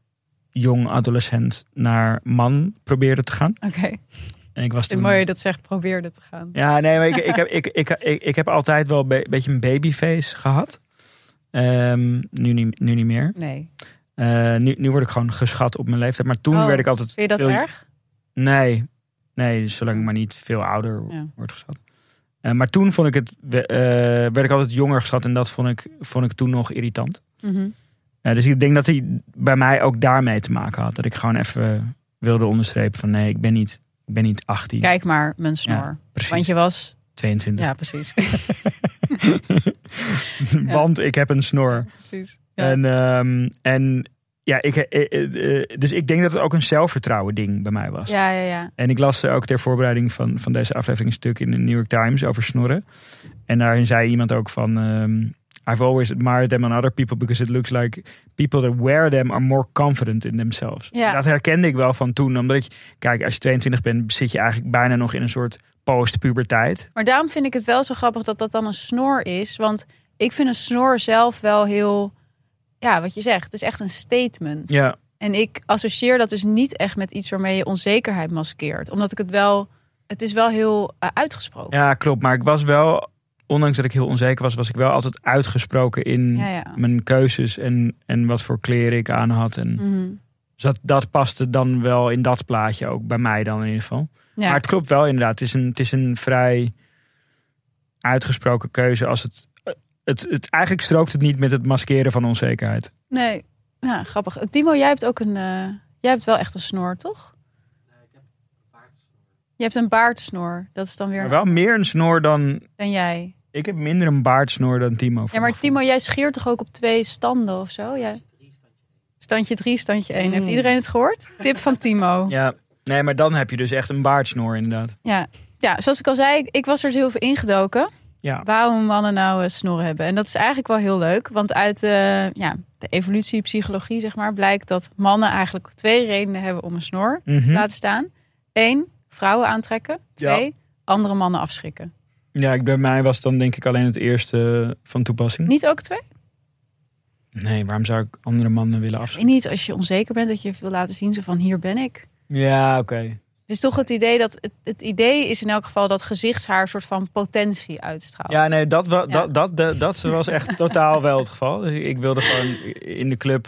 jong adolescent naar man probeerde te gaan. Oké. En ik was toen... mooi dat zegt probeerde te gaan. Ja, nee, maar ik, ik, heb, ik, ik, ik, ik heb altijd wel een be- beetje een babyface gehad. Ehm, nu, niet, nu niet meer. Nee. Eh, nu, nu word ik gewoon geschat op mijn leeftijd. Maar toen Oh, werd ik altijd. Vind je dat veel- erg? Nee, nee, zolang ik maar niet veel ouder Ja. wordt geschat. Eh, maar toen vond ik het, eh, werd ik altijd jonger geschat en dat vond ik, vond ik toen nog irritant. Mhm. Eh, dus ik denk dat hij bij mij ook daarmee te maken had. Dat ik gewoon even wilde onderstrepen van nee, ik ben niet, ik ben niet 18. Kijk maar, mijn snor. precies. Want je was... 22. Ja, precies. Want ik heb een snor. precies. Ja. En, ehm, en ja, ik, eh, eh, eh, dus ik denk dat het ook een zelfvertrouwen ding bij mij was. ja, ja, ja. En ik las ook ter voorbereiding van, van deze aflevering een stuk in de New York Times over snorren. En daarin zei iemand ook van... ehm, I've always admired them on other people because it looks like people that wear them are more confident in themselves. Ja. Dat herkende ik wel van toen. Omdat je, kijk, als je 22 bent, zit je eigenlijk bijna nog in een soort post-puberteit. Maar daarom vind ik het wel zo grappig dat dat dan een snor is. Want ik vind een snor zelf wel heel... Ja, wat je zegt. Het is echt een statement. Ja, En ik associeer dat dus niet echt met iets waarmee je onzekerheid maskeert. Omdat ik het wel... Het is wel heel eh, uitgesproken. ja, klopt. Maar ik was wel, ondanks dat ik heel onzeker was, was ik wel altijd uitgesproken in Ja, ja. mijn keuzes en, en wat voor kleren ik aan had. En Mhm. dus dat, dat paste dan wel in dat plaatje ook bij mij dan in ieder geval. Ja. Maar het klopt wel inderdaad. Het is een, het is een vrij uitgesproken keuze. Als het, het, het, eigenlijk strookt het niet met het maskeren van onzekerheid. Nee, ja, grappig. Timo, jij hebt ook een. eh, jij hebt wel echt een snor, toch? Je hebt een baardsnor. Dat is dan weer Maar wel meer een snor dan... dan jij. Ik heb minder een baardsnor dan Timo. Ja, maar. Timo, jij scheert toch ook op twee standen of zo? Jij... Standje drie, standje één. Heeft Mm. iedereen het gehoord? Tip van Timo. Ja, nee, maar dan heb je dus echt een baardsnor inderdaad. Ja. ja, zoals ik al zei, ik, ik was er dus heel veel ingedoken. Ja, Waarom mannen nou eh, snorren hebben. En dat is eigenlijk wel heel leuk. Want uit eh, ja, de evolutiepsychologie, zeg maar, blijkt dat mannen eigenlijk twee redenen hebben om een snor Mhm. te laten staan. Eén, vrouwen aantrekken. Twee, Ja. andere mannen afschrikken. ja ik, bij mij was dan denk ik alleen het eerste van toepassing. Niet ook twee? Nee, waarom zou ik andere mannen willen Ik weet niet, als je onzeker bent, dat je wil laten zien zo van hier ben ik. Ja, oké. Het is toch het idee dat het, het idee is in elk geval dat gezichtshaar een soort van potentie uitstraalt. Ja, nee, dat, Ja. Dat, dat, dat, dat was echt totaal wel het geval. Dus ik wilde gewoon in de club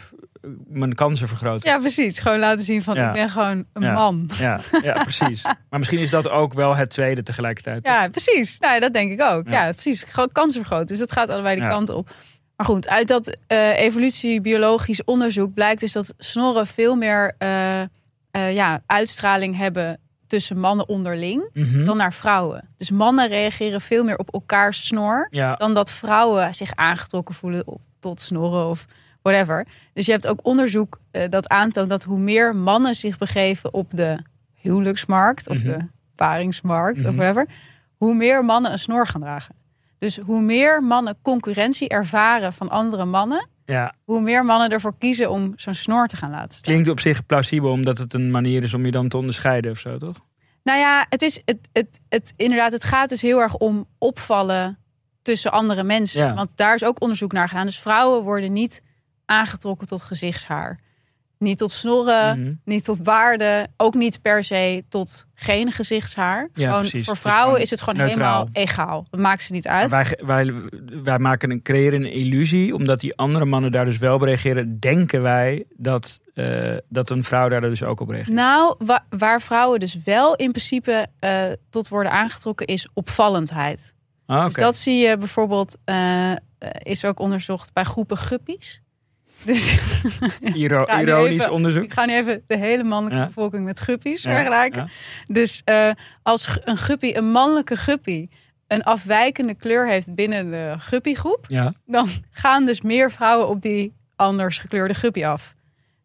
mijn kansen vergroten. Ja, precies. Gewoon laten zien van Ja. ik ben gewoon een Ja. man. Ja, ja, precies. Maar misschien is dat ook wel het tweede tegelijkertijd. Ja, precies. Nou, dat denk ik ook. Ja. Precies. Gewoon kansen vergroten. Dus dat gaat allebei die Ja. kanten op. Maar goed, uit dat eh evolutiebiologisch onderzoek blijkt dus dat snorren veel meer eh, eh, ja, uitstraling hebben tussen mannen onderling Mhm. dan naar vrouwen. Dus mannen reageren veel meer op elkaars snor ja. dan dat vrouwen zich aangetrokken voelen op, tot snorren of whatever. Dus je hebt ook onderzoek eh, dat aantoont dat hoe meer mannen zich begeven op de huwelijksmarkt of Mhm. de paringsmarkt of Mhm. whatever, hoe meer mannen een snor gaan dragen. Dus hoe meer mannen concurrentie ervaren van andere mannen, ja. hoe meer mannen ervoor kiezen om zo'n snor te gaan laten staan. Klinkt op zich plausibel, omdat het een manier is om je dan te onderscheiden of zo, toch? Nou ja, het is het, het, het, inderdaad, het gaat dus heel erg om opvallen tussen andere mensen. Ja. Want daar is ook onderzoek naar gedaan. Dus vrouwen worden niet aangetrokken tot gezichtshaar. Niet tot snorren, Mhm. niet tot baarden. Ook niet per se tot geen gezichtshaar. Ja, gewoon, precies. voor vrouwen gewoon is het gewoon neutraal. helemaal egaal. Dat maakt ze niet uit. wij, wij, wij maken een, creëren een illusie, omdat die andere mannen daar dus wel op reageren. Denken wij dat, eh, dat een vrouw daar dus ook op reageert. Nou, wa- waar vrouwen dus wel in principe eh, tot worden aangetrokken is opvallendheid. Ah, oké. Dus dat zie je bijvoorbeeld, eh, is ook onderzocht bij groepen guppies. Dus Iro- ironisch even- onderzoek. ik ga nu even de hele mannelijke Ja. bevolking met guppies Ja, vergelijken. ja. Dus eh, als een guppy, een mannelijke guppy, een afwijkende kleur heeft binnen de guppygroep, dan gaan dus meer vrouwen op die anders gekleurde guppy af.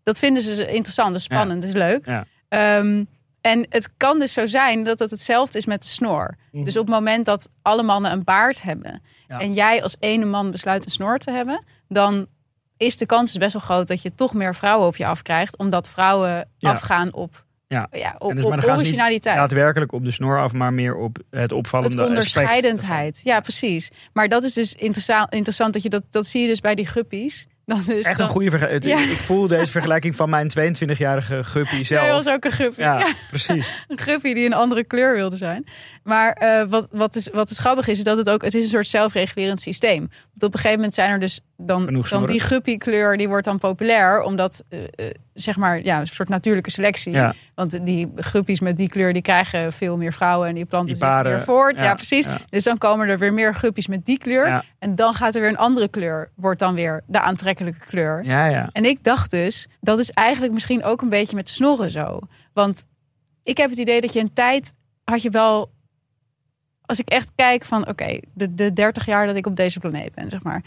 Dat vinden ze interessant, dat is spannend, dat is leuk. Ehm, en het kan dus zo zijn dat het hetzelfde is met de snor. Dus op het moment dat alle mannen een baard hebben Mhm. En jij als ene man besluit een snor te hebben, dan is de kans dus best wel groot dat je toch meer vrouwen op je afkrijgt, omdat vrouwen Ja. afgaan op, Ja. ja, op, dus- op maar niet. Daadwerkelijk op de snor af, maar meer op het Het opvallende aspect onderscheidendheid. Ja, precies. Maar dat is dus interessant, interessant dat je dat, dat zie je dus bij die guppies. Dan dus Echt dan, een goede vergelijking. Ja. Ik voel deze vergelijking van mijn 22-jarige guppy zelf. Jij was ook een guppy. Ja, precies. een guppy die een andere kleur wilde zijn. Maar eh, wat, wat, is, wat is grappig is, is dat het ook... Het is een soort zelfregulerend systeem. Want op een gegeven moment zijn er dus dan, dan die guppy kleur... die wordt dan populair, omdat... eh, eh, zeg maar, ja, een soort natuurlijke selectie. Ja. Want die guppies met die kleur, die krijgen veel meer vrouwen... en die planten Die zich meer voort. Ja, ja, precies. ja. Dus dan komen er weer meer guppies met die kleur. En dan gaat er weer een andere kleur. Wordt dan weer de aantrekkelijke kleur. Ja, ja. En ik dacht dus, dat is eigenlijk misschien ook een beetje met snorren zo. Want ik heb het idee dat je een tijd had je wel. Als ik echt kijk van, oké, de, de 30 jaar dat ik op deze planeet ben, zeg maar.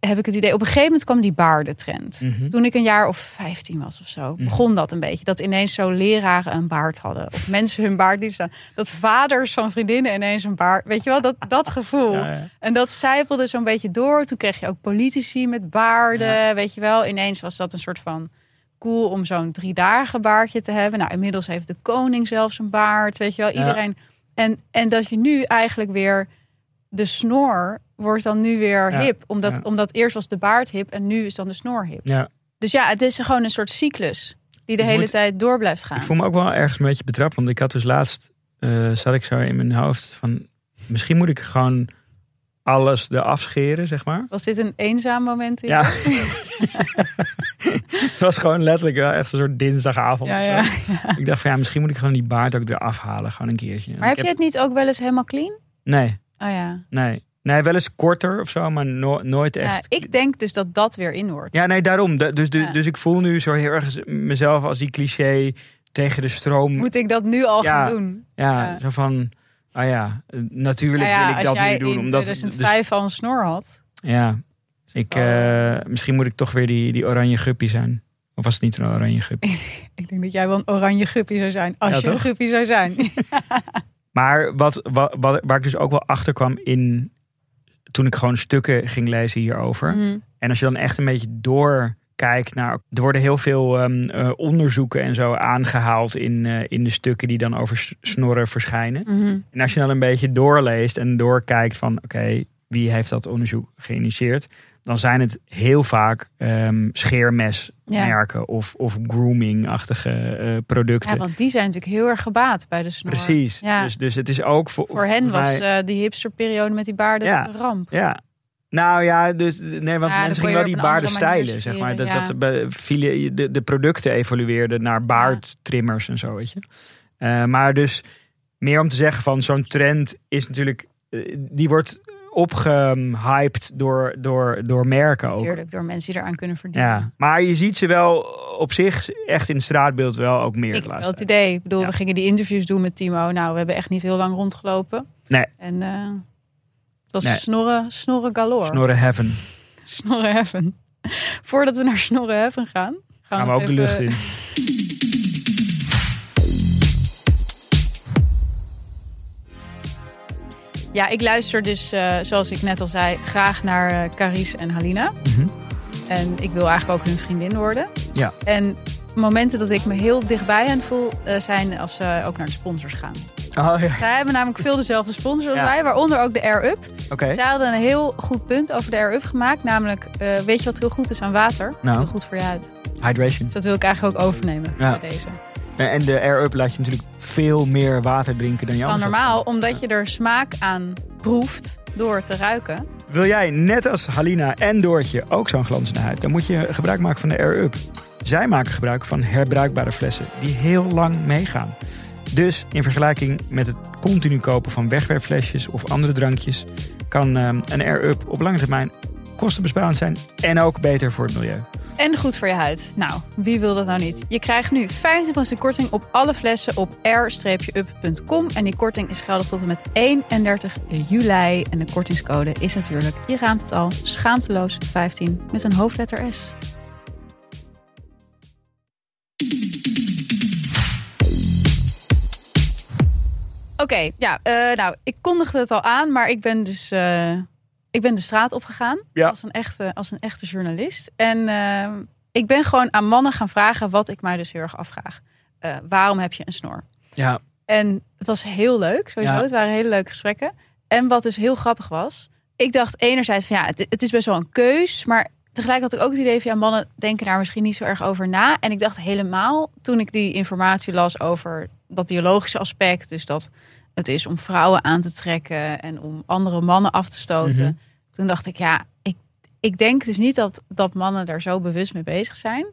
heb ik het idee, op een gegeven moment kwam die baardentrend. Mhm. Toen ik een jaar of 15 was of zo, begon dat een beetje. Dat ineens zo leraren een baard hadden. Of mensen hun baard niet staan. Dat vaders van vriendinnen ineens een baard. Weet je wel, dat, dat gevoel. Ja, ja. En dat zijpelde zo'n beetje door. Toen kreeg je ook politici met baarden. Weet je wel, ineens was dat een soort van cool om zo'n drie dagen baardje te hebben. Nou, inmiddels heeft de koning zelfs een baard. Weet je wel, iedereen. En, en dat je nu eigenlijk weer de snor wordt dan nu weer Ja, hip. Omdat, ja. omdat eerst was de baard hip en nu is dan de snor hip. Ja. Dus ja, het is gewoon een soort cyclus die de Ik hele moet- tijd door blijft gaan. Ik voel me ook wel ergens een beetje betrapt. Want ik had dus laatst, eh, zat ik zo in mijn hoofd van... Misschien moet ik gewoon alles eraf scheren, zeg maar. Was dit een eenzaam moment? in Ja. Het was gewoon letterlijk wel echt een soort dinsdagavond. ja, of ja. zo. Ik dacht van ja, misschien moet ik gewoon die baard ook eraf halen. Gewoon een keertje. Maar heb je het niet ook wel eens helemaal clean? Nee, Oh ja. nee. Nee, wel eens korter of zo, maar no- nooit ja. echt. Ik denk dus dat dat weer in hoort. Ja, nee, daarom. Da- Dus, dus, dus ik voel nu zo heel erg mezelf als die cliché tegen de stroom. Moet ik dat nu al gaan doen? ja, Ja. zo van, ah ja, natuurlijk Nou ja, wil ik dat nu doen. in Omdat, 2005 al een snor had. dus- ja, ik, eh, misschien moet ik toch weer die, die oranje guppy zijn. Of was het niet een oranje guppy? Ik denk dat jij wel een oranje guppy zou zijn. Als Ja, je een guppy zou zijn. Maar wat, wat, wat, waar ik dus ook wel achter kwam in. toen ik gewoon stukken ging lezen hierover. Mhm. En als je dan echt een beetje doorkijkt naar. Er worden heel veel ehm, eh, onderzoeken en zo aangehaald in, eh, in de stukken die dan over snorren verschijnen. Mhm. En als je dan een beetje doorleest en doorkijkt van oké, wie heeft dat onderzoek geïnitieerd? Dan zijn het heel vaak ehm, scheermesmerken of, of grooming-achtige eh, producten. Ja, want die zijn natuurlijk heel erg gebaat bij de snor. Precies. Ja. Dus, dus het is ook voor, Voor hen was mij- die hipsterperiode met die baarden Ja. een ramp. Ja. Nou ja, dus nee, want Ja, mensen gingen wel die baarden stijlen, zeg maar. Dus dat vielen- de, de producten evolueerden naar baardtrimmers en zo, weet je. Eh, maar dus meer om te zeggen van zo'n trend is natuurlijk, eh, die wordt opgehyped door, door, door merken ook. Natuurlijk, door mensen die eraan kunnen verdienen. Ja, maar je ziet ze wel op zich echt in het straatbeeld wel ook meer Ik wel het idee. Ik bedoel, Ja. we gingen die interviews doen met Timo. Nou, we hebben echt niet heel lang rondgelopen. Nee. En eh het was Nee. snorren, snorren galore. Snorren heaven. Snorren heaven. Voordat we naar snorren heaven gaan, gaan, Gaan we ook de lucht in. Ja, ik luister dus, eh, zoals ik net al zei, graag naar eh Caries en Halina. Mhm. En ik wil eigenlijk ook hun vriendin worden. Ja. En momenten dat ik me heel dichtbij hen voel, eh, zijn als ze ook naar de sponsors gaan. Oh ja, Zij hebben namelijk veel dezelfde sponsors als Ja. wij, waaronder ook de Air Up. Zij hadden een heel goed punt over de Air Up gemaakt. Namelijk, eh, weet je wat heel goed is aan water? Nou. Heel goed voor je huid. Hydration. Dus dat wil ik eigenlijk ook overnemen Ja. bij deze. En de Air-Up laat je natuurlijk veel meer water drinken dan je anders normaal, omdat je er smaak aan proeft door te ruiken. Wil jij net als Halina en Doortje ook zo'n glanzende huid? Dan moet je gebruik maken van de Air-Up. Zij maken gebruik van herbruikbare flessen die heel lang meegaan. Dus in vergelijking met het continu kopen van wegwerpflesjes of andere drankjes... kan ehm, een Air-Up op lange termijn kostenbesparend zijn en ook beter voor het milieu. En goed voor je huid. Nou, wie wil dat nou niet? Je krijgt nu 25% korting op alle flessen op r-up.com. En die korting is geldig tot en met 31 juli. En de kortingscode is natuurlijk, je raamt het al, schaamteloos 15 met een hoofdletter S. Oké, ja, eh, nou, ik kondigde het al aan, maar ik ben dus eh, ik ben de straat opgegaan Ja. als, een echte, als een echte journalist. En eh, ik ben gewoon aan mannen gaan vragen wat ik mij dus heel erg afvraag. Eh, waarom heb je een snor? Ja, En het was heel leuk, sowieso. Ja. Het waren hele leuke gesprekken. En wat dus heel grappig was, ik dacht enerzijds van ja, het, het is best wel een keus, maar tegelijk had ik ook het idee van ja, mannen denken daar misschien niet zo erg over na. En ik dacht helemaal toen ik die informatie las over dat biologische aspect, dus dat het is om vrouwen aan te trekken en om andere mannen af te stoten. Mhm. Toen dacht ik ja, ik, ik denk dus niet dat, dat mannen daar zo bewust mee bezig zijn.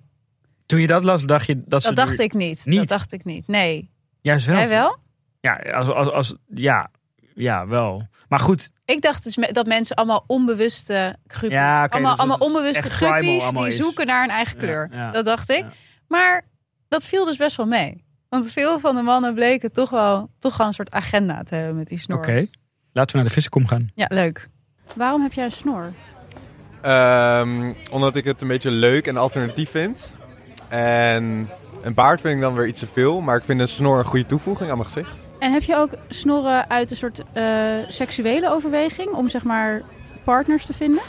toen je dat las, dacht je dat ze Dat dacht er- ik niet. niet? Dat dacht ik niet. Nee. Juist wel. Jij wel? Ja, als, als, als, ja, ja, wel. Maar goed, Ik dacht dus dat mensen allemaal onbewuste groepjes, Ja, allemaal, dus allemaal onbewuste groepjes die is. zoeken naar een eigen kleur. ja, dat dacht ik. Maar dat viel dus best wel mee. Want veel van de mannen bleken toch wel, toch wel een soort agenda te hebben met die snor. oké. Laten we naar de vissenkom gaan. Ja, leuk. Waarom heb jij een snor? Ehm, omdat ik het een beetje leuk en alternatief vind. En een baard vind ik dan weer iets te veel. Maar ik vind een snor een goede toevoeging aan mijn gezicht. En heb je ook snorren uit een soort eh, seksuele overweging om zeg maar partners te vinden?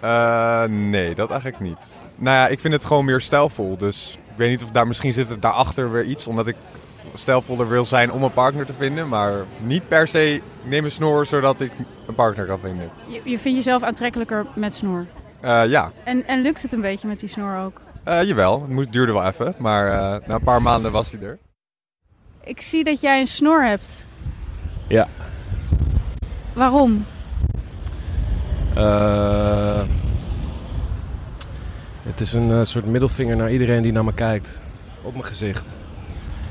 Eh, nee, dat eigenlijk niet. Nou ja, ik vind het gewoon meer stijlvol. Dus weet niet of daar misschien zit het daarachter weer iets. Omdat ik stijlvoller wil zijn om een partner te vinden. Maar niet per se ik neem een snor zodat ik een partner kan vinden. Je, je vindt jezelf aantrekkelijker met snor. Eh, ja, En, en lukt het een beetje met die snor ook? Eh, jawel. Het duurde wel even. Maar eh, na een paar maanden was hij er. Ik zie dat jij een snor hebt. Ja. Waarom? Eh, het is een eh, soort middelvinger naar iedereen die naar me kijkt. Op mijn gezicht.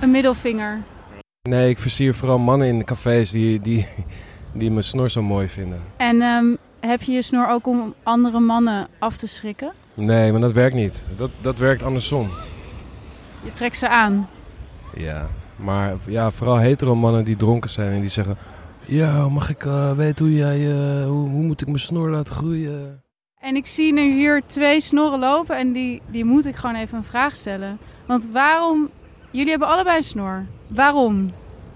Een middelvinger. Nee, ik versier vooral mannen in cafés die, die, die mijn snor zo mooi vinden. En ehm, heb je je snor ook om andere mannen af te schrikken? Nee, maar dat werkt niet. Dat, dat werkt andersom. Je trekt ze aan. Ja. Maar ja, vooral hetero mannen die dronken zijn en die zeggen... Ja, mag ik eh, weten hoe jij... eh, hoe, hoe moet ik mijn snor laten groeien? En ik zie nu hier twee snorren lopen en die, die moet ik gewoon even een vraag stellen. Want waarom... Jullie hebben allebei een snor. Waarom?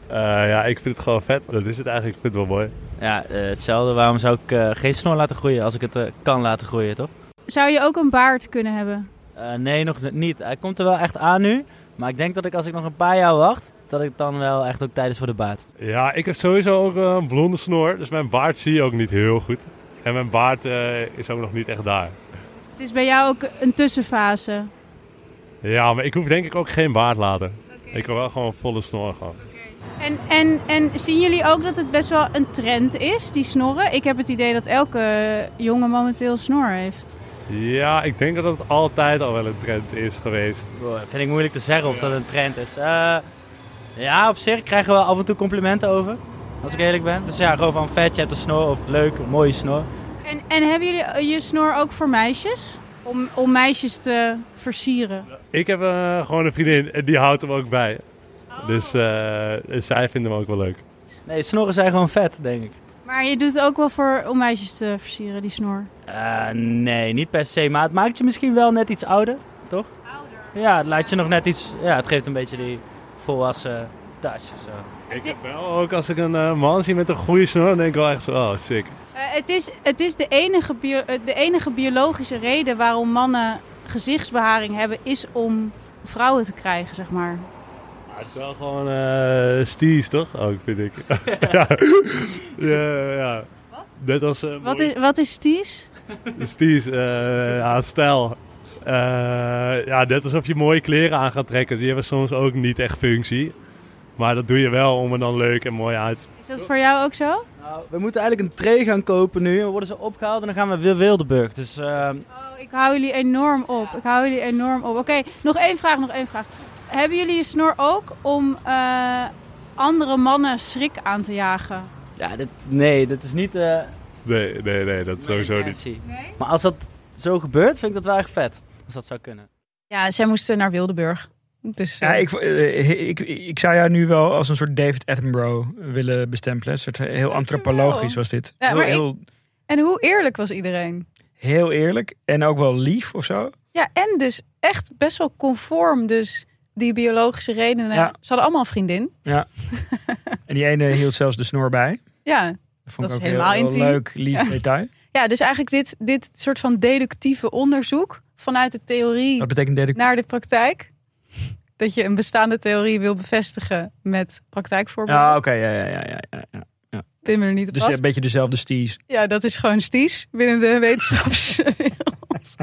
Eh, ja, ik vind het gewoon vet. Dat is het eigenlijk. Ik vind het wel mooi. Ja, eh, hetzelfde. Waarom zou ik eh, geen snor laten groeien als ik het kan laten groeien, toch? Zou je ook een baard kunnen hebben? Eh, nee, nog niet. Hij komt er wel echt aan nu. Maar ik denk dat ik als ik nog een paar jaar wacht, dat ik dan wel echt ook tijd is voor de baard. Ja, ik heb sowieso ook eh, een blonde snor. Dus mijn baard zie je ook niet heel goed. En mijn baard eh, is ook nog niet echt daar. Dus het is bij jou ook een tussenfase. Ja, maar ik hoef denk ik ook geen baard later. Ik wil wel gewoon volle snor gaan. En, en, en zien jullie ook dat het best wel een trend is, die snorren? Ik heb het idee dat elke jongen momenteel snor heeft. Ja, ik denk dat het altijd al wel een trend is geweest. Vind ik moeilijk te zeggen of dat een trend is. Eh, ja, op zich krijgen we af en toe complimenten over. Als ik eerlijk ben. Dus ja, gewoon van vet, je hebt een snor of leuk, een mooie snor. En, en hebben jullie eh, je snor ook voor meisjes? Om, om meisjes te versieren? Ik heb eh, gewoon een vriendin en die houdt hem ook bij. Dus eh, zij vinden hem ook wel leuk. Nee, snorren zijn gewoon vet, denk ik. Maar je doet het ook wel voor om meisjes te versieren, die snor. Eh, nee, niet per se. Maar het maakt je misschien wel net iets ouder, toch? Ouder? Ja, het laat je nog net iets... Ja, het geeft een beetje die volwassen touch. Zo. Ik heb wel ook als ik een eh, man zie met een goede snor, dan denk ik wel echt zo, oh, sick. Eh, het is, het is de, enige bio- eh, de enige biologische reden waarom mannen gezichtsbeharing hebben, is om vrouwen te krijgen, zeg maar. Maar het is wel gewoon sties, toch? Ook, vind ik. ja. ja, ja. Wat? Net als... Wat is, wat is sties? Sties, ja, stijl. Ja, net alsof je mooie kleren aan gaat trekken. Die hebben soms ook niet echt functie. Maar dat doe je wel om er dan leuk en mooi uit. Is dat voor jou ook zo? Nou, we moeten eigenlijk een tray gaan kopen nu. We worden ze opgehaald en dan gaan we weer Wildeburg. Dus eh, Oh, ik hou jullie enorm op. Ik hou jullie enorm op. Oké, nog één vraag, nog één vraag. Hebben jullie je snor ook om eh, andere mannen schrik aan te jagen? ja, dit, nee, dat is niet... eh, Nee, nee, nee, dat sowieso niet. intentie. Maar als dat zo gebeurt, vind ik dat wel echt vet. Als dat zou kunnen. Ja, zij moesten naar Wildeburg. Dus, Ja, eh, ik, eh, ik, ik zou jou nu wel als een soort David Attenborough willen bestempelen. Een soort heel antropologisch was dit. Ja, heel, maar ik- heel, En hoe eerlijk was iedereen? heel eerlijk en ook wel lief of zo. Ja, en dus echt best wel conform. Dus die biologische redenen. Ja. Ze hadden allemaal een vriendin. Ja. en die ene hield zelfs de snor bij. Ja, Dat vond Dat ik is ook helemaal heel, leuk, lief Ja. detail. ja dus eigenlijk dit, dit soort van deductieve onderzoek vanuit de theorie Wat betekent dit? naar de praktijk. Dat je een bestaande theorie wil bevestigen met praktijkvoorbeelden. Ja, oké. ja, ja, ja, ja, ja, ja. Pin me er niet op Dus vast. een beetje dezelfde sties. Ja, dat is gewoon sties binnen de wetenschapswereld.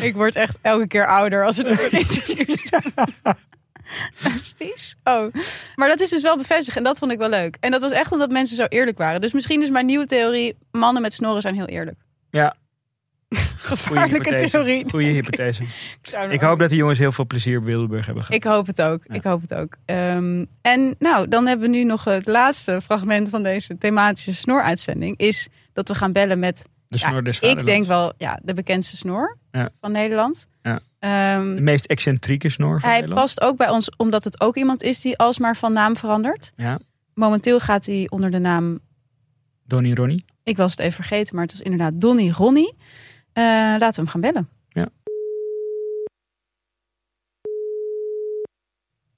Ik word echt elke keer ouder als er dat een interview staat. Sties? Oh. Maar dat is dus wel bevestigd en dat vond ik wel leuk. En dat was echt omdat mensen zo eerlijk waren. Dus misschien is mijn nieuwe theorie, mannen met snorren zijn heel eerlijk. Ja, Gevaarlijke theorie. Goeie hypothese. Ik hoop dat de jongens heel veel plezier op Wildeburg hebben gehad. Ik hoop het ook. Ik hoop het ook. Ehm, en nou, dan hebben we nu nog het laatste fragment van deze thematische snoruitzending. Is dat we gaan bellen met, De snor des ik denk wel, ja, de bekendste snor Ja. van Nederland. Ja. Ehm, De meest excentrieke snor van hij Nederland. past ook bij ons, omdat het ook iemand is die alsmaar van naam verandert. Ja, Momenteel gaat hij onder de naam Donnie Ronnie. ik was het even vergeten, maar het was inderdaad Donny Ronnie. Eh, laten we hem gaan bellen.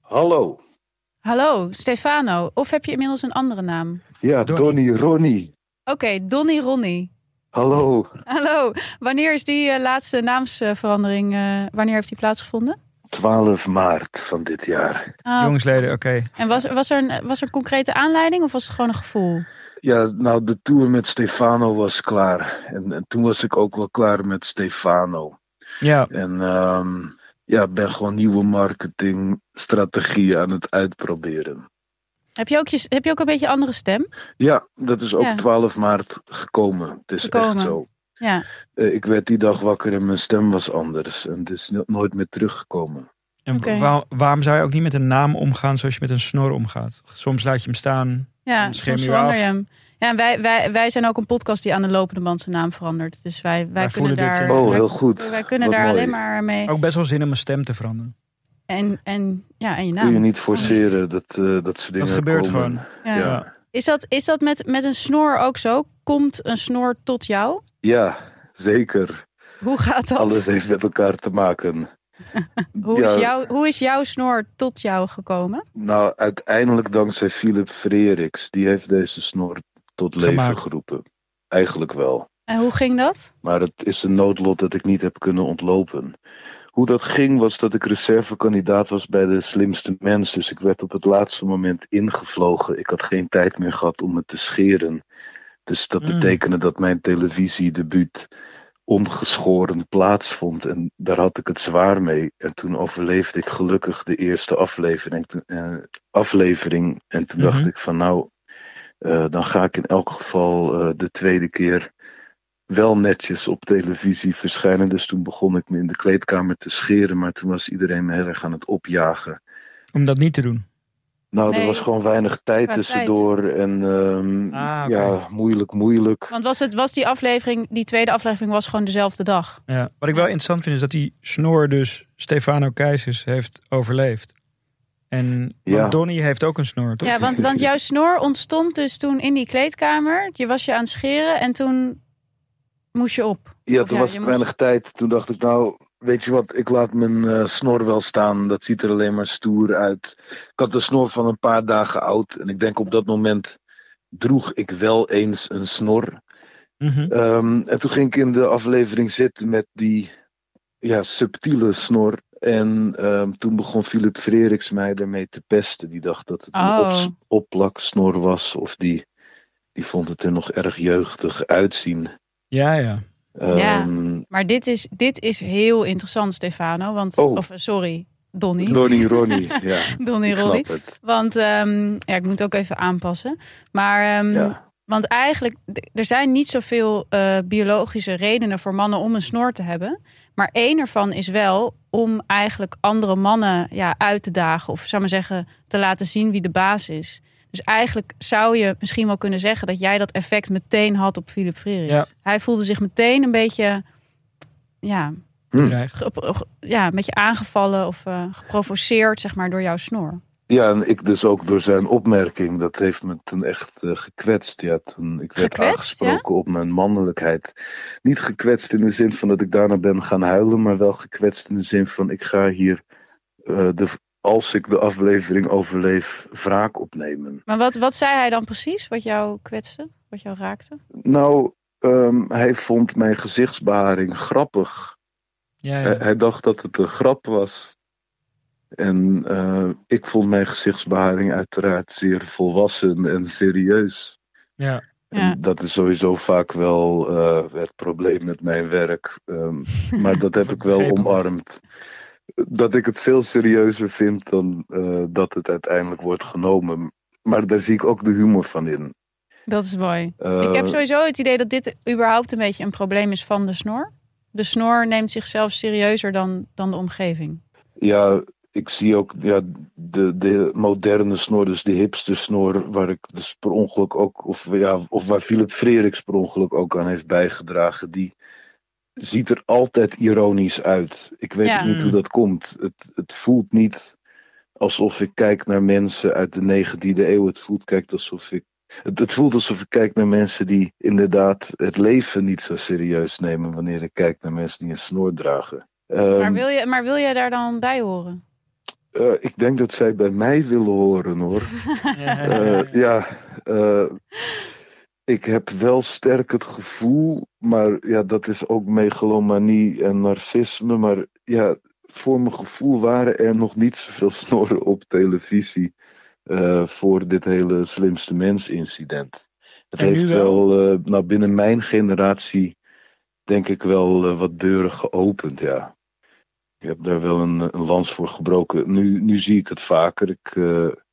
Hallo. Hallo, Stefano. Of heb je inmiddels een andere naam? Ja, Donny Ronnie. Oké, Donny Ronnie. Hallo. Hallo. Wanneer is die eh, laatste naamsverandering, eh, wanneer heeft die plaatsgevonden? 12 maart van dit jaar. Ah, Jongsleden, oké. En was, was, er een, was er een concrete aanleiding of was het gewoon een gevoel? Ja, nou, de tour met Stefano was klaar. En, en toen was ik ook wel klaar met Stefano. Ja. En ehm, ja, ben gewoon nieuwe marketingstrategieën aan het uitproberen. Heb je ook, je, heb je ook een beetje een andere stem? Ja, dat is ook Ja. 12 maart gekomen. Het is Gekomen. echt zo. Ja. Eh, ik werd die dag wakker en mijn stem was anders. En het is no- nooit meer teruggekomen. En waar- waarom zou je ook niet met een naam omgaan zoals je met een snor omgaat? Soms laat je hem staan. Ja, scherm je af. hem. Ja, en wij, wij, wij zijn ook een podcast die aan de lopende band zijn naam verandert. Dus wij, wij, Wij kunnen daar. Oh, wij- heel goed. Wij kunnen Wat daar mooi. alleen maar mee. Ook best wel zin om mijn stem te veranderen. En, en, ja, en je naam. Kun je niet forceren dat, eh, dat soort dingen Dat gebeurt komen. gewoon. Ja. Ja. Is dat, is dat met, met een snor ook zo? Komt een snor tot jou? Ja, zeker. Hoe gaat dat? Alles heeft met elkaar te maken. Hoe, Ja, is jouw, hoe is jouw snor tot jou gekomen? Nou, uiteindelijk dankzij Philip Freriks. Die heeft deze snor tot leven Gemaakt. geroepen. Eigenlijk wel. En hoe ging dat? Maar het is een noodlot dat ik niet heb kunnen ontlopen. Hoe dat ging was dat ik reservekandidaat was bij de slimste mens. Dus ik werd op het laatste moment ingevlogen. Ik had geen tijd meer gehad om het te scheren. Dus dat Mm. betekende dat mijn televisiedebuut ongeschoren plaatsvond. En daar had ik het zwaar mee. En toen overleefde ik gelukkig de eerste aflevering. Toen- eh, aflevering. En toen dacht Mhm. ik van nou, eh, dan ga ik in elk geval eh, de tweede keer wel netjes op televisie verschijnen. Dus toen begon ik me in de kleedkamer te scheren. Maar toen was iedereen me heel erg aan het opjagen. Om dat niet te doen. Nou, Nee, er was gewoon weinig tijd qua tussendoor. En ehm, Ah, ja, moeilijk, moeilijk. Want was, het, was die aflevering, die tweede aflevering was gewoon dezelfde dag? Ja. Wat ik wel interessant vind is dat die snor dus Stefano Keizers heeft overleefd. En Ja. Donny heeft ook een snor, toch? Ja, want, want jouw snor ontstond dus toen in die kleedkamer. Je was je aan het scheren en toen moest je op. Ja, Of toen ja, was het moest- weinig tijd. Toen dacht ik, nou, weet je wat, ik laat mijn eh, snor wel staan. Dat ziet er alleen maar stoer uit. Ik had een snor van een paar dagen oud. En ik denk op dat moment droeg ik wel eens een snor. Mhm. Ehm, en toen ging ik in de aflevering zitten met die ja, subtiele snor. En ehm, toen begon Philip Freriks mij ermee te pesten. Die dacht dat het een Oh. opplaksnor was. Of die, die vond het er nog erg jeugdig uitzien. Ja, ja. Ja. Ehm, Maar dit is, dit is heel interessant, Stefano. Want, Oh. Of sorry, Donny. Donny Ronnie, ja. Donny ik Ronnie. Want um, ja, ik moet ook even aanpassen. Maar um, Ja. want eigenlijk, er zijn niet zoveel uh, biologische redenen voor mannen om een snor te hebben. Maar één ervan is wel om eigenlijk andere mannen ja, uit te dagen. Of zou maar zeggen, te laten zien wie de baas is. Dus eigenlijk zou je misschien wel kunnen zeggen dat jij dat effect meteen had op Philip Frerichs. Ja. Hij voelde zich meteen een beetje, ja, Hm. ja, een beetje aangevallen of uh, geprovoceerd, zeg maar, door jouw snor. Ja, en ik dus ook door zijn opmerking. Dat heeft me toen echt uh, gekwetst. Ja, toen ik werd Gekwetst, aangesproken op mijn mannelijkheid. Niet gekwetst in de zin van dat ik daarna ben gaan huilen, maar wel gekwetst in de zin van ik ga hier, uh, de, als ik de aflevering overleef, wraak opnemen. Maar wat, wat zei hij dan precies, wat jou kwetste, wat jou raakte? Nou, um, hij vond mijn gezichtsbeharing grappig. Ja, ja. Hij, hij dacht dat het een grap was. En uh, ik vond mijn gezichtsbeharing uiteraard zeer volwassen en serieus. Ja. En Ja. dat is sowieso vaak wel uh, het probleem met mijn werk. Um, maar dat heb ik wel omarmd. Dat ik het veel serieuzer vind dan uh, dat het uiteindelijk wordt genomen. Maar daar zie ik ook de humor van in. Dat is mooi. Uh, ik heb sowieso het idee dat dit überhaupt een beetje een probleem is van de snor. De snor neemt zichzelf serieuzer dan, dan de omgeving. Ja, ik zie ook ja, de, de moderne snor, dus de hipster snor, waar ik dus per ongeluk ook, of, ja, of waar Philip Freriks per ongeluk ook aan heeft bijgedragen, die ziet er altijd ironisch uit. Ik weet Ja. niet hoe dat komt. Het, het voelt niet alsof ik kijk naar mensen uit de 19e eeuw. Het voelt kijkt alsof ik het, het voelt alsof ik kijk naar mensen die inderdaad het leven niet zo serieus nemen wanneer ik kijk naar mensen die een snor dragen. Ehm, maar, wil je, maar wil jij daar dan bij horen? eh, ik denk dat zij bij mij willen horen hoor. Eh, ja, eh, ik heb wel sterk het gevoel, maar ja, dat is ook megalomanie en narcisme. Maar ja, voor mijn gevoel waren er nog niet zoveel snorren op televisie eh, voor dit hele slimste mens incident. Het En heeft wel? wel, eh, nou binnen mijn generatie, denk ik wel eh, wat deuren geopend, ja. Ik heb daar wel een, een lans voor gebroken. Nu, nu zie ik het vaker. Ik,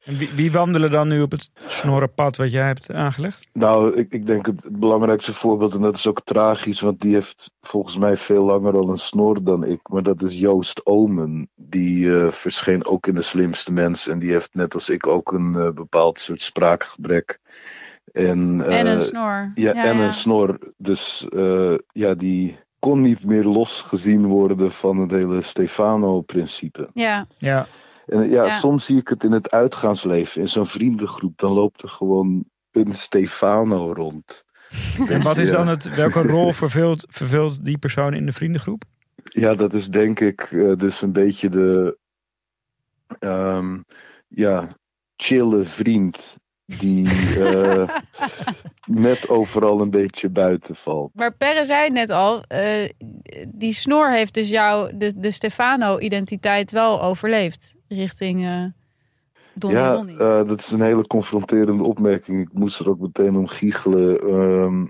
En wie, wie wandelen dan nu op het snorrenpad wat jij hebt aangelegd? Nou, ik, ik denk het, het belangrijkste voorbeeld, en dat is ook tragisch, want die heeft volgens mij veel langer al een snor dan ik. Maar dat is Joost Omen. Die eh, verscheen ook in de slimste mens. En die heeft net als ik ook een eh, bepaald soort spraakgebrek. En, En een eh, snor. Ja, Ja, en ja. een snor. Dus eh, ja, die kon niet meer losgezien worden van het hele Stefano-principe. Ja. Ja. En ja, Ja. soms zie ik het in het uitgaansleven, in zo'n vriendengroep, dan loopt er gewoon een Stefano rond. En wat is dan het, welke rol vervult, vervult die persoon in de vriendengroep? Ja, dat is denk ik eh, dus een beetje de ehm, ja, chille vriend die eh, net overal een beetje buiten valt. Maar Perre zei het net al, eh, die snor heeft dus jou, de, de Stefano-identiteit wel overleefd. Richting eh Donny ja, Ronnie. eh, dat is een hele confronterende opmerking. Ik moest er ook meteen om giechelen. Ehm,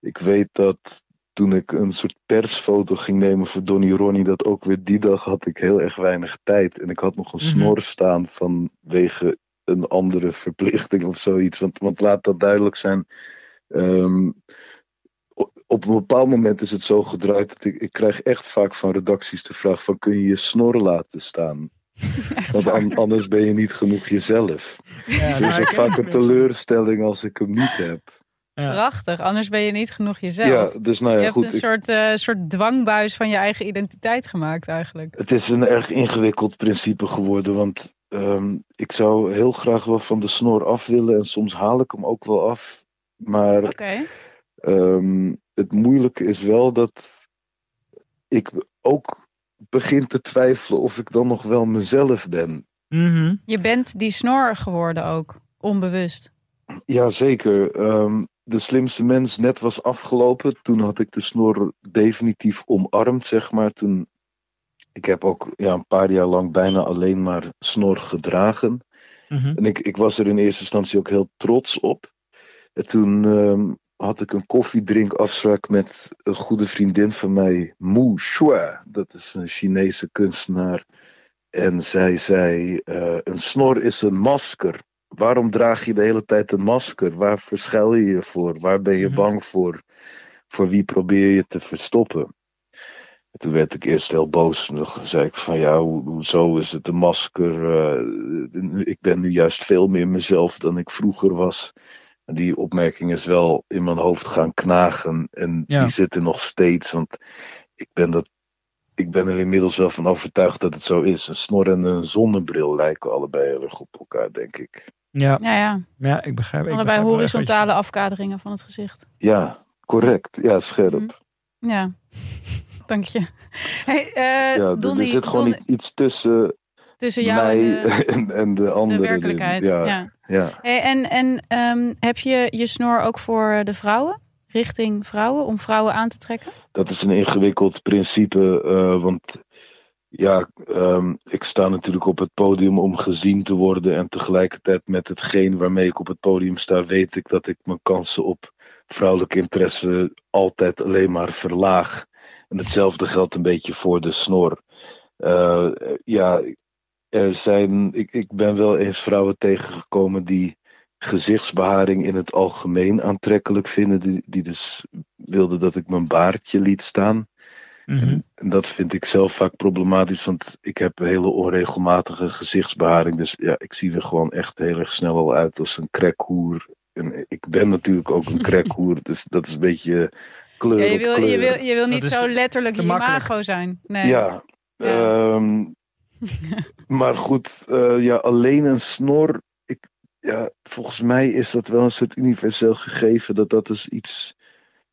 ik weet dat toen ik een soort persfoto ging nemen voor Donny Ronnie, dat ook weer die dag had ik heel erg weinig tijd. En ik had nog een Mhm. snor staan vanwege een andere verplichting of zoiets. Want, want laat dat duidelijk zijn. Ehm, op, op een bepaald moment is het zo gedraaid dat ik, ik krijg echt vaak van redacties de vraag van kun je je snor laten staan? Want an- anders ben je niet genoeg jezelf. Ja, dus nou, het ik is ken vaak een teleurstelling als ik hem niet heb. Ja. Prachtig, anders ben je niet genoeg jezelf. Ja, dus nou je ja, hebt goed. een ik- soort, eh, soort dwangbuis van je eigen identiteit gemaakt eigenlijk. Het is een erg ingewikkeld principe geworden, want ehm, ik zou heel graag wel van de snor af willen en soms haal ik hem ook wel af. Maar Oké. ehm, het moeilijke is wel dat ik ook begin te twijfelen of ik dan nog wel mezelf ben. Mhm. Je bent die snor geworden ook, onbewust. Ja, zeker. Ehm, de slimste mens net was afgelopen. Toen had ik de snor definitief omarmd, zeg maar. Toen, ik heb ook ja, een paar jaar lang bijna alleen maar snor gedragen. Mhm. En ik, ik was er in eerste instantie ook heel trots op. En toen ehm, had ik een koffiedrinkafspraak met een goede vriendin van mij, Mu Shua. Dat is een Chinese kunstenaar. En zij zei: eh, Een snor is een masker. Waarom draag je de hele tijd een masker? Waar verschuil je je voor? Waar ben je Mhm. bang voor? Voor wie probeer je te verstoppen? En toen werd ik eerst heel boos. En toen zei ik van ja, ho- hoezo is het een masker? Eh, ik ben nu juist veel meer mezelf dan ik vroeger was. Die opmerking is wel in mijn hoofd gaan knagen. En Ja. die zitten nog steeds. Want ik ben, dat, ik ben er inmiddels wel van overtuigd dat het zo is. Een snor en een zonnebril lijken allebei heel erg op elkaar, denk ik. Ja. Ja, ja. ja, ik begrijp ik Allebei begrijp horizontale afkaderingen van het gezicht. Ja, correct. Ja, scherp. Ja, dank je. Hey, eh, ja, er- Donnie, er zit gewoon Donnie, iets tussen tussen jou mij en de, en, en de andere. de werkelijkheid. Ja, Ja. ja. Hey, en en ehm, heb je je snor ook voor de vrouwen? Richting vrouwen, om vrouwen aan te trekken? dat is een ingewikkeld principe. eh, want ja, ehm, ik sta natuurlijk op het podium om gezien te worden. En tegelijkertijd met hetgeen waarmee ik op het podium sta, weet ik dat ik mijn kansen op vrouwelijke interesse altijd alleen maar verlaag. En hetzelfde geldt een beetje voor de snor. Eh, ja, er zijn, ik, ik ben wel eens vrouwen tegengekomen die gezichtsbeharing in het algemeen aantrekkelijk vinden. Die, die dus wilden dat ik mijn baardje liet staan. Mhm. En dat vind ik zelf vaak problematisch, want ik heb een hele onregelmatige gezichtsbeharing. Dus ja, ik zie er gewoon echt heel erg snel al uit als een crackhoer. En ik ben natuurlijk ook een crackhoer, dus dat is een beetje kleur Ja, je, op wil, kleur. je, wil, je wil niet zo letterlijk te je imago zijn. Nee. Ja. Ja. ehm, maar goed, eh, ja, alleen een snor. Ik, ja, volgens mij is dat wel een soort universeel gegeven. Dat dat dus iets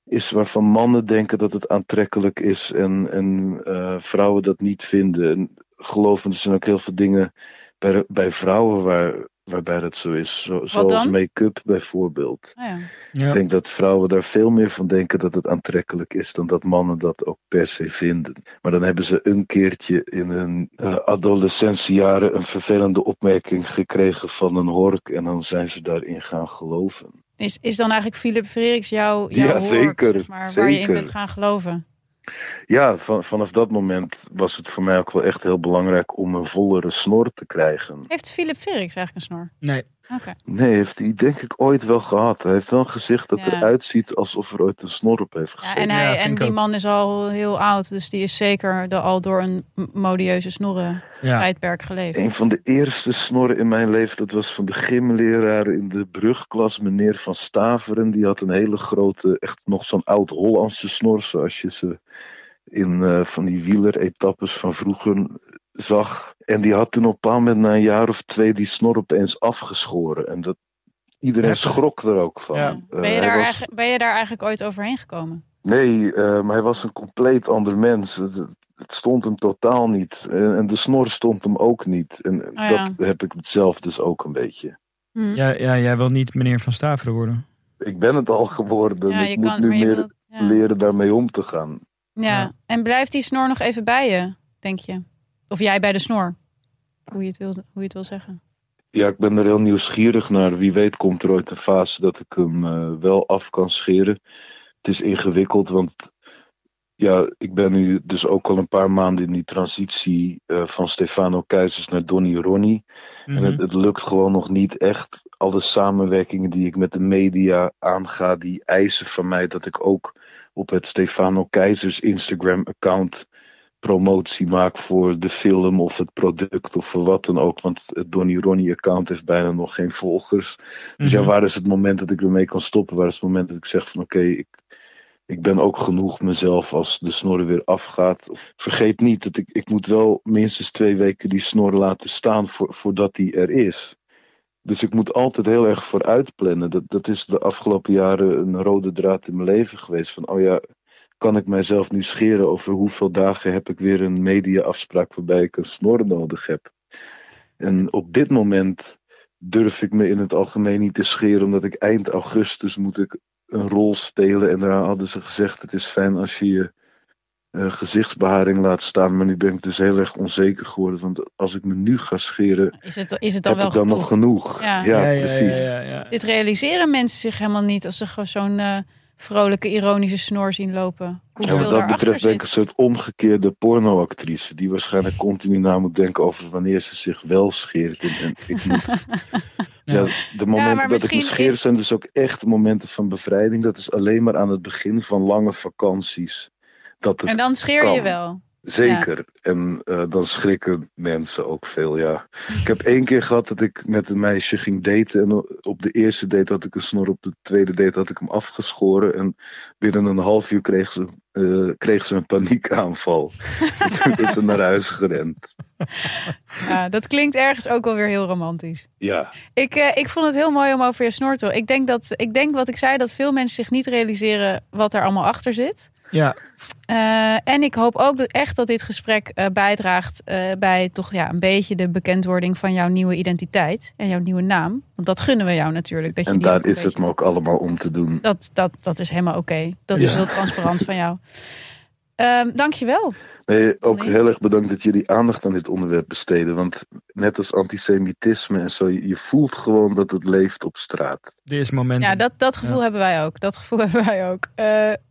is waarvan mannen denken dat het aantrekkelijk is. En, en eh, vrouwen dat niet vinden. En geloven, er zijn ook heel veel dingen bij, bij vrouwen waar, waarbij dat zo is. Zo, zoals make-up bijvoorbeeld. Oh ja. Ja. Ik denk dat vrouwen daar veel meer van denken dat het aantrekkelijk is dan dat mannen dat ook per se vinden. Maar dan hebben ze een keertje in hun eh, adolescentiejaren een vervelende opmerking gekregen van een hork en dan zijn ze daarin gaan geloven. Is, is dan eigenlijk Philip Freriks jouw, jouw Ja, hork, zeker, zeg maar, waar je in zeker. bent gaan geloven? Ja, van, vanaf dat moment was het voor mij ook wel echt heel belangrijk om een vollere snor te krijgen. Heeft Philip Freriks eigenlijk een snor? Nee. Oké. Nee, heeft hij denk ik ooit wel gehad. Hij heeft wel een gezicht dat Ja. eruit ziet alsof er ooit een snor op heeft Ja, gezeten. en hij, en die man is al heel oud, dus die is zeker de, al door een modieuze snorren Ja. tijdperk geleefd. Een van de eerste snorren in mijn leven, dat was van de gymleraar in de brugklas, meneer Van Staveren. Die had een hele grote, echt nog zo'n oud-Hollandse snor, zoals je ze in eh, van die wieleretappes van vroeger zag. En die had toen op een bepaald moment na een jaar of twee die snor opeens afgeschoren. En dat, iedereen schrok er ook van. Ja. Eh, Ben je, daar was- ben je daar eigenlijk ooit overheen gekomen? Nee, eh, maar hij was een compleet ander mens. Het, het stond hem totaal niet. En, en de snor stond hem ook niet. En Oh ja. dat heb ik zelf dus ook een beetje. Hm. Ja, ja, jij wil niet meneer Van Staveren worden. Ik ben het al geworden. Ja, ik moet kan- nu meer wilt- ja. leren daarmee om te gaan. Ja. Ja. en blijft die snor nog even bij je, denk je? Of jij bij de snor? Hoe je het wil, hoe je het wil zeggen. Ja, ik ben er heel nieuwsgierig naar. Wie weet komt er ooit een fase dat ik hem eh, wel af kan scheren. Het is ingewikkeld, want ja, ik ben nu dus ook al een paar maanden in die transitie eh, van Stefano Keizers naar Donny Ronnie. En Mhm. het, het lukt gewoon nog niet echt. Alle samenwerkingen die ik met de media aanga, die eisen van mij dat ik ook op het Stefano Keizers Instagram-account promotie maak voor de film of het product of voor wat dan ook. Want het Donny Ronnie-account heeft bijna nog geen volgers. Dus ja, Mhm. waar is het moment dat ik ermee kan stoppen? Waar is het moment dat ik zeg van oké, ik, ik ben ook genoeg mezelf als de snor weer afgaat. Vergeet niet dat ik, ik moet wel minstens twee weken die snor laten staan voor, voordat die er is. Dus ik moet altijd heel erg vooruit plannen. Dat, dat is de afgelopen jaren een rode draad in mijn leven geweest. Van oh ja, kan ik mijzelf nu scheren over hoeveel dagen heb ik weer een mediaafspraak waarbij ik een snor nodig heb. En op dit moment durf ik me in het algemeen niet te scheren, omdat ik eind augustus moet ik een rol spelen. En daar hadden ze gezegd, het is fijn als je je eh, gezichtsbeharing laat staan. Maar nu ben ik dus heel erg onzeker geworden. Want als ik me nu ga scheren, Is het, is het dan heb wel ik dan genoeg? nog genoeg. Ja. Ja, Ja, ja, precies. ja, ja, ja. Dit realiseren mensen zich helemaal niet als ze gewoon zo'n eh, vrolijke, ironische snor zien lopen. Ja, wat dat betreft ben ik een soort omgekeerde pornoactrice. Die waarschijnlijk continu na moet denken over wanneer ze zich wel scheert. En, en ik moet, ja, de momenten dat ik me scheer zijn dus ook echt momenten van bevrijding. Dat is alleen maar aan het begin van lange vakanties. Dat het En dan scheer je kan. wel. Zeker. En eh, dan schrikken mensen ook veel, ja. Ik heb één keer gehad dat ik met een meisje ging daten. En op de eerste date had ik een snor, op de tweede date had ik hem afgeschoren. En binnen een half uur kreeg ze, eh, kreeg ze een paniekaanval. En toen is ze naar huis gerend. Ja, dat klinkt ergens ook wel weer heel romantisch. Ja, Ik, eh, ik vond het heel mooi om over je snor te horen. Ik denk, dat, ik denk wat ik zei, dat veel mensen zich niet realiseren wat er allemaal achter zit. Ja, Eh, en ik hoop ook dat echt dat dit gesprek eh, bijdraagt eh, bij toch ja, een beetje de bekendwording van jouw nieuwe identiteit en jouw nieuwe naam. Want dat gunnen we jou natuurlijk. Dat je en daar is het me ook allemaal om te doen. Dat, dat, dat is helemaal oké. Dat is heel transparant van jou. Ehm dankjewel. Nee, ook Nee. heel erg bedankt dat jullie aandacht aan dit onderwerp besteden. Want net als antisemitisme en zo, je je voelt gewoon dat het leeft op straat. dit is het moment. Ja, dat, dat gevoel hebben wij ook. Dat gevoel hebben wij ook. Eh,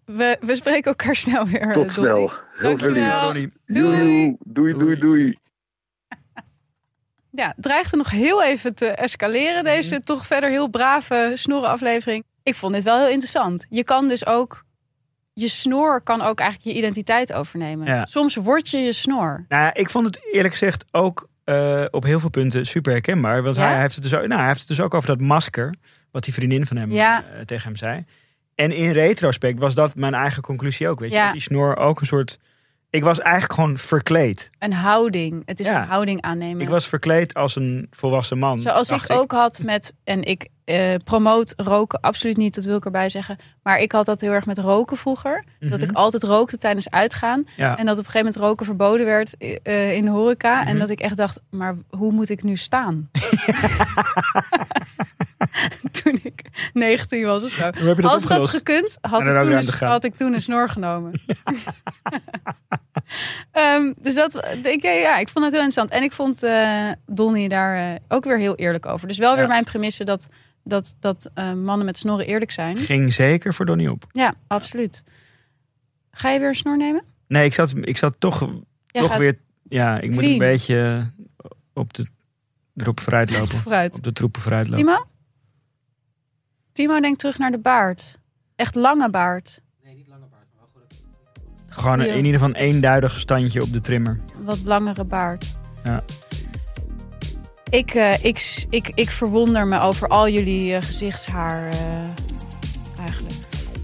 we, we spreken elkaar snel weer. Tot Donnie. snel. Heel veel Dankjewel. lief. Doei. Doei, doei, doei. Ja, het dreigde nog heel even te escaleren, deze Mhm. toch verder heel brave snorrenaflevering. Ik vond dit wel heel interessant. Je kan dus ook, je snor kan ook eigenlijk je identiteit overnemen. Ja. Soms word je je snor. Nou ik vond het eerlijk gezegd ook eh, op heel veel punten super herkenbaar. Want Ja? hij, heeft het dus ook, nou, hij heeft het dus ook over dat masker. Wat die vriendin van hem Ja. eh, tegen hem zei. En in retrospect was dat mijn eigen conclusie ook. Weet je? Dat die snor ook een soort Ik was eigenlijk gewoon verkleed. Een houding. Het is een houding aannemen. Ik was verkleed als een volwassen man. Zoals ik dacht ook had met, en ik eh promoot roken absoluut niet, dat wil ik erbij zeggen. Maar ik had dat heel erg met roken vroeger. Dat Mhm. ik altijd rookte tijdens uitgaan. Ja. En dat op een gegeven moment roken verboden werd eh, in de horeca. En Mhm. dat ik echt dacht, maar hoe moet ik nu staan? toen ik 19 was of zo. Hoe heb je dat Als dat gekund, had ik, toen een, had ik toen een snor genomen. Ehm, dus dat, ik, ja, ik vond het heel interessant. En ik vond eh Donnie daar eh, ook weer heel eerlijk over. Dus wel weer Ja. mijn premisse dat, dat, dat eh, mannen met snorren eerlijk zijn. Ging zeker voor Donnie op. Ja, absoluut. Ga je weer een snor nemen? Nee, ik zat, ik zat toch, Jij toch weer... Ja, ik moet een beetje op de, erop vooruit lopen. vooruit. Op de troepen vooruit lopen. Timo? Timo denkt terug naar de baard. Echt lange baard. Gewoon een- in ieder geval een eenduidig standje op de trimmer. Wat langere baard. Ja. Ik, eh, ik, ik, ik verwonder me over al jullie eh, gezichtshaar eh, eigenlijk.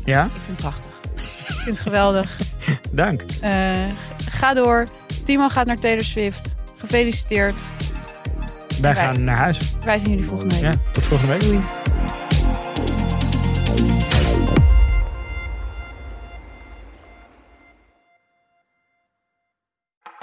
Ja? Ik vind het prachtig. ik vind het geweldig. Dank. Ga door. Timo gaat naar Taylor Swift. Gefeliciteerd. Wij Wij- gaan naar huis. Wij zien jullie volgende week. Ja, tot volgende week. Doei.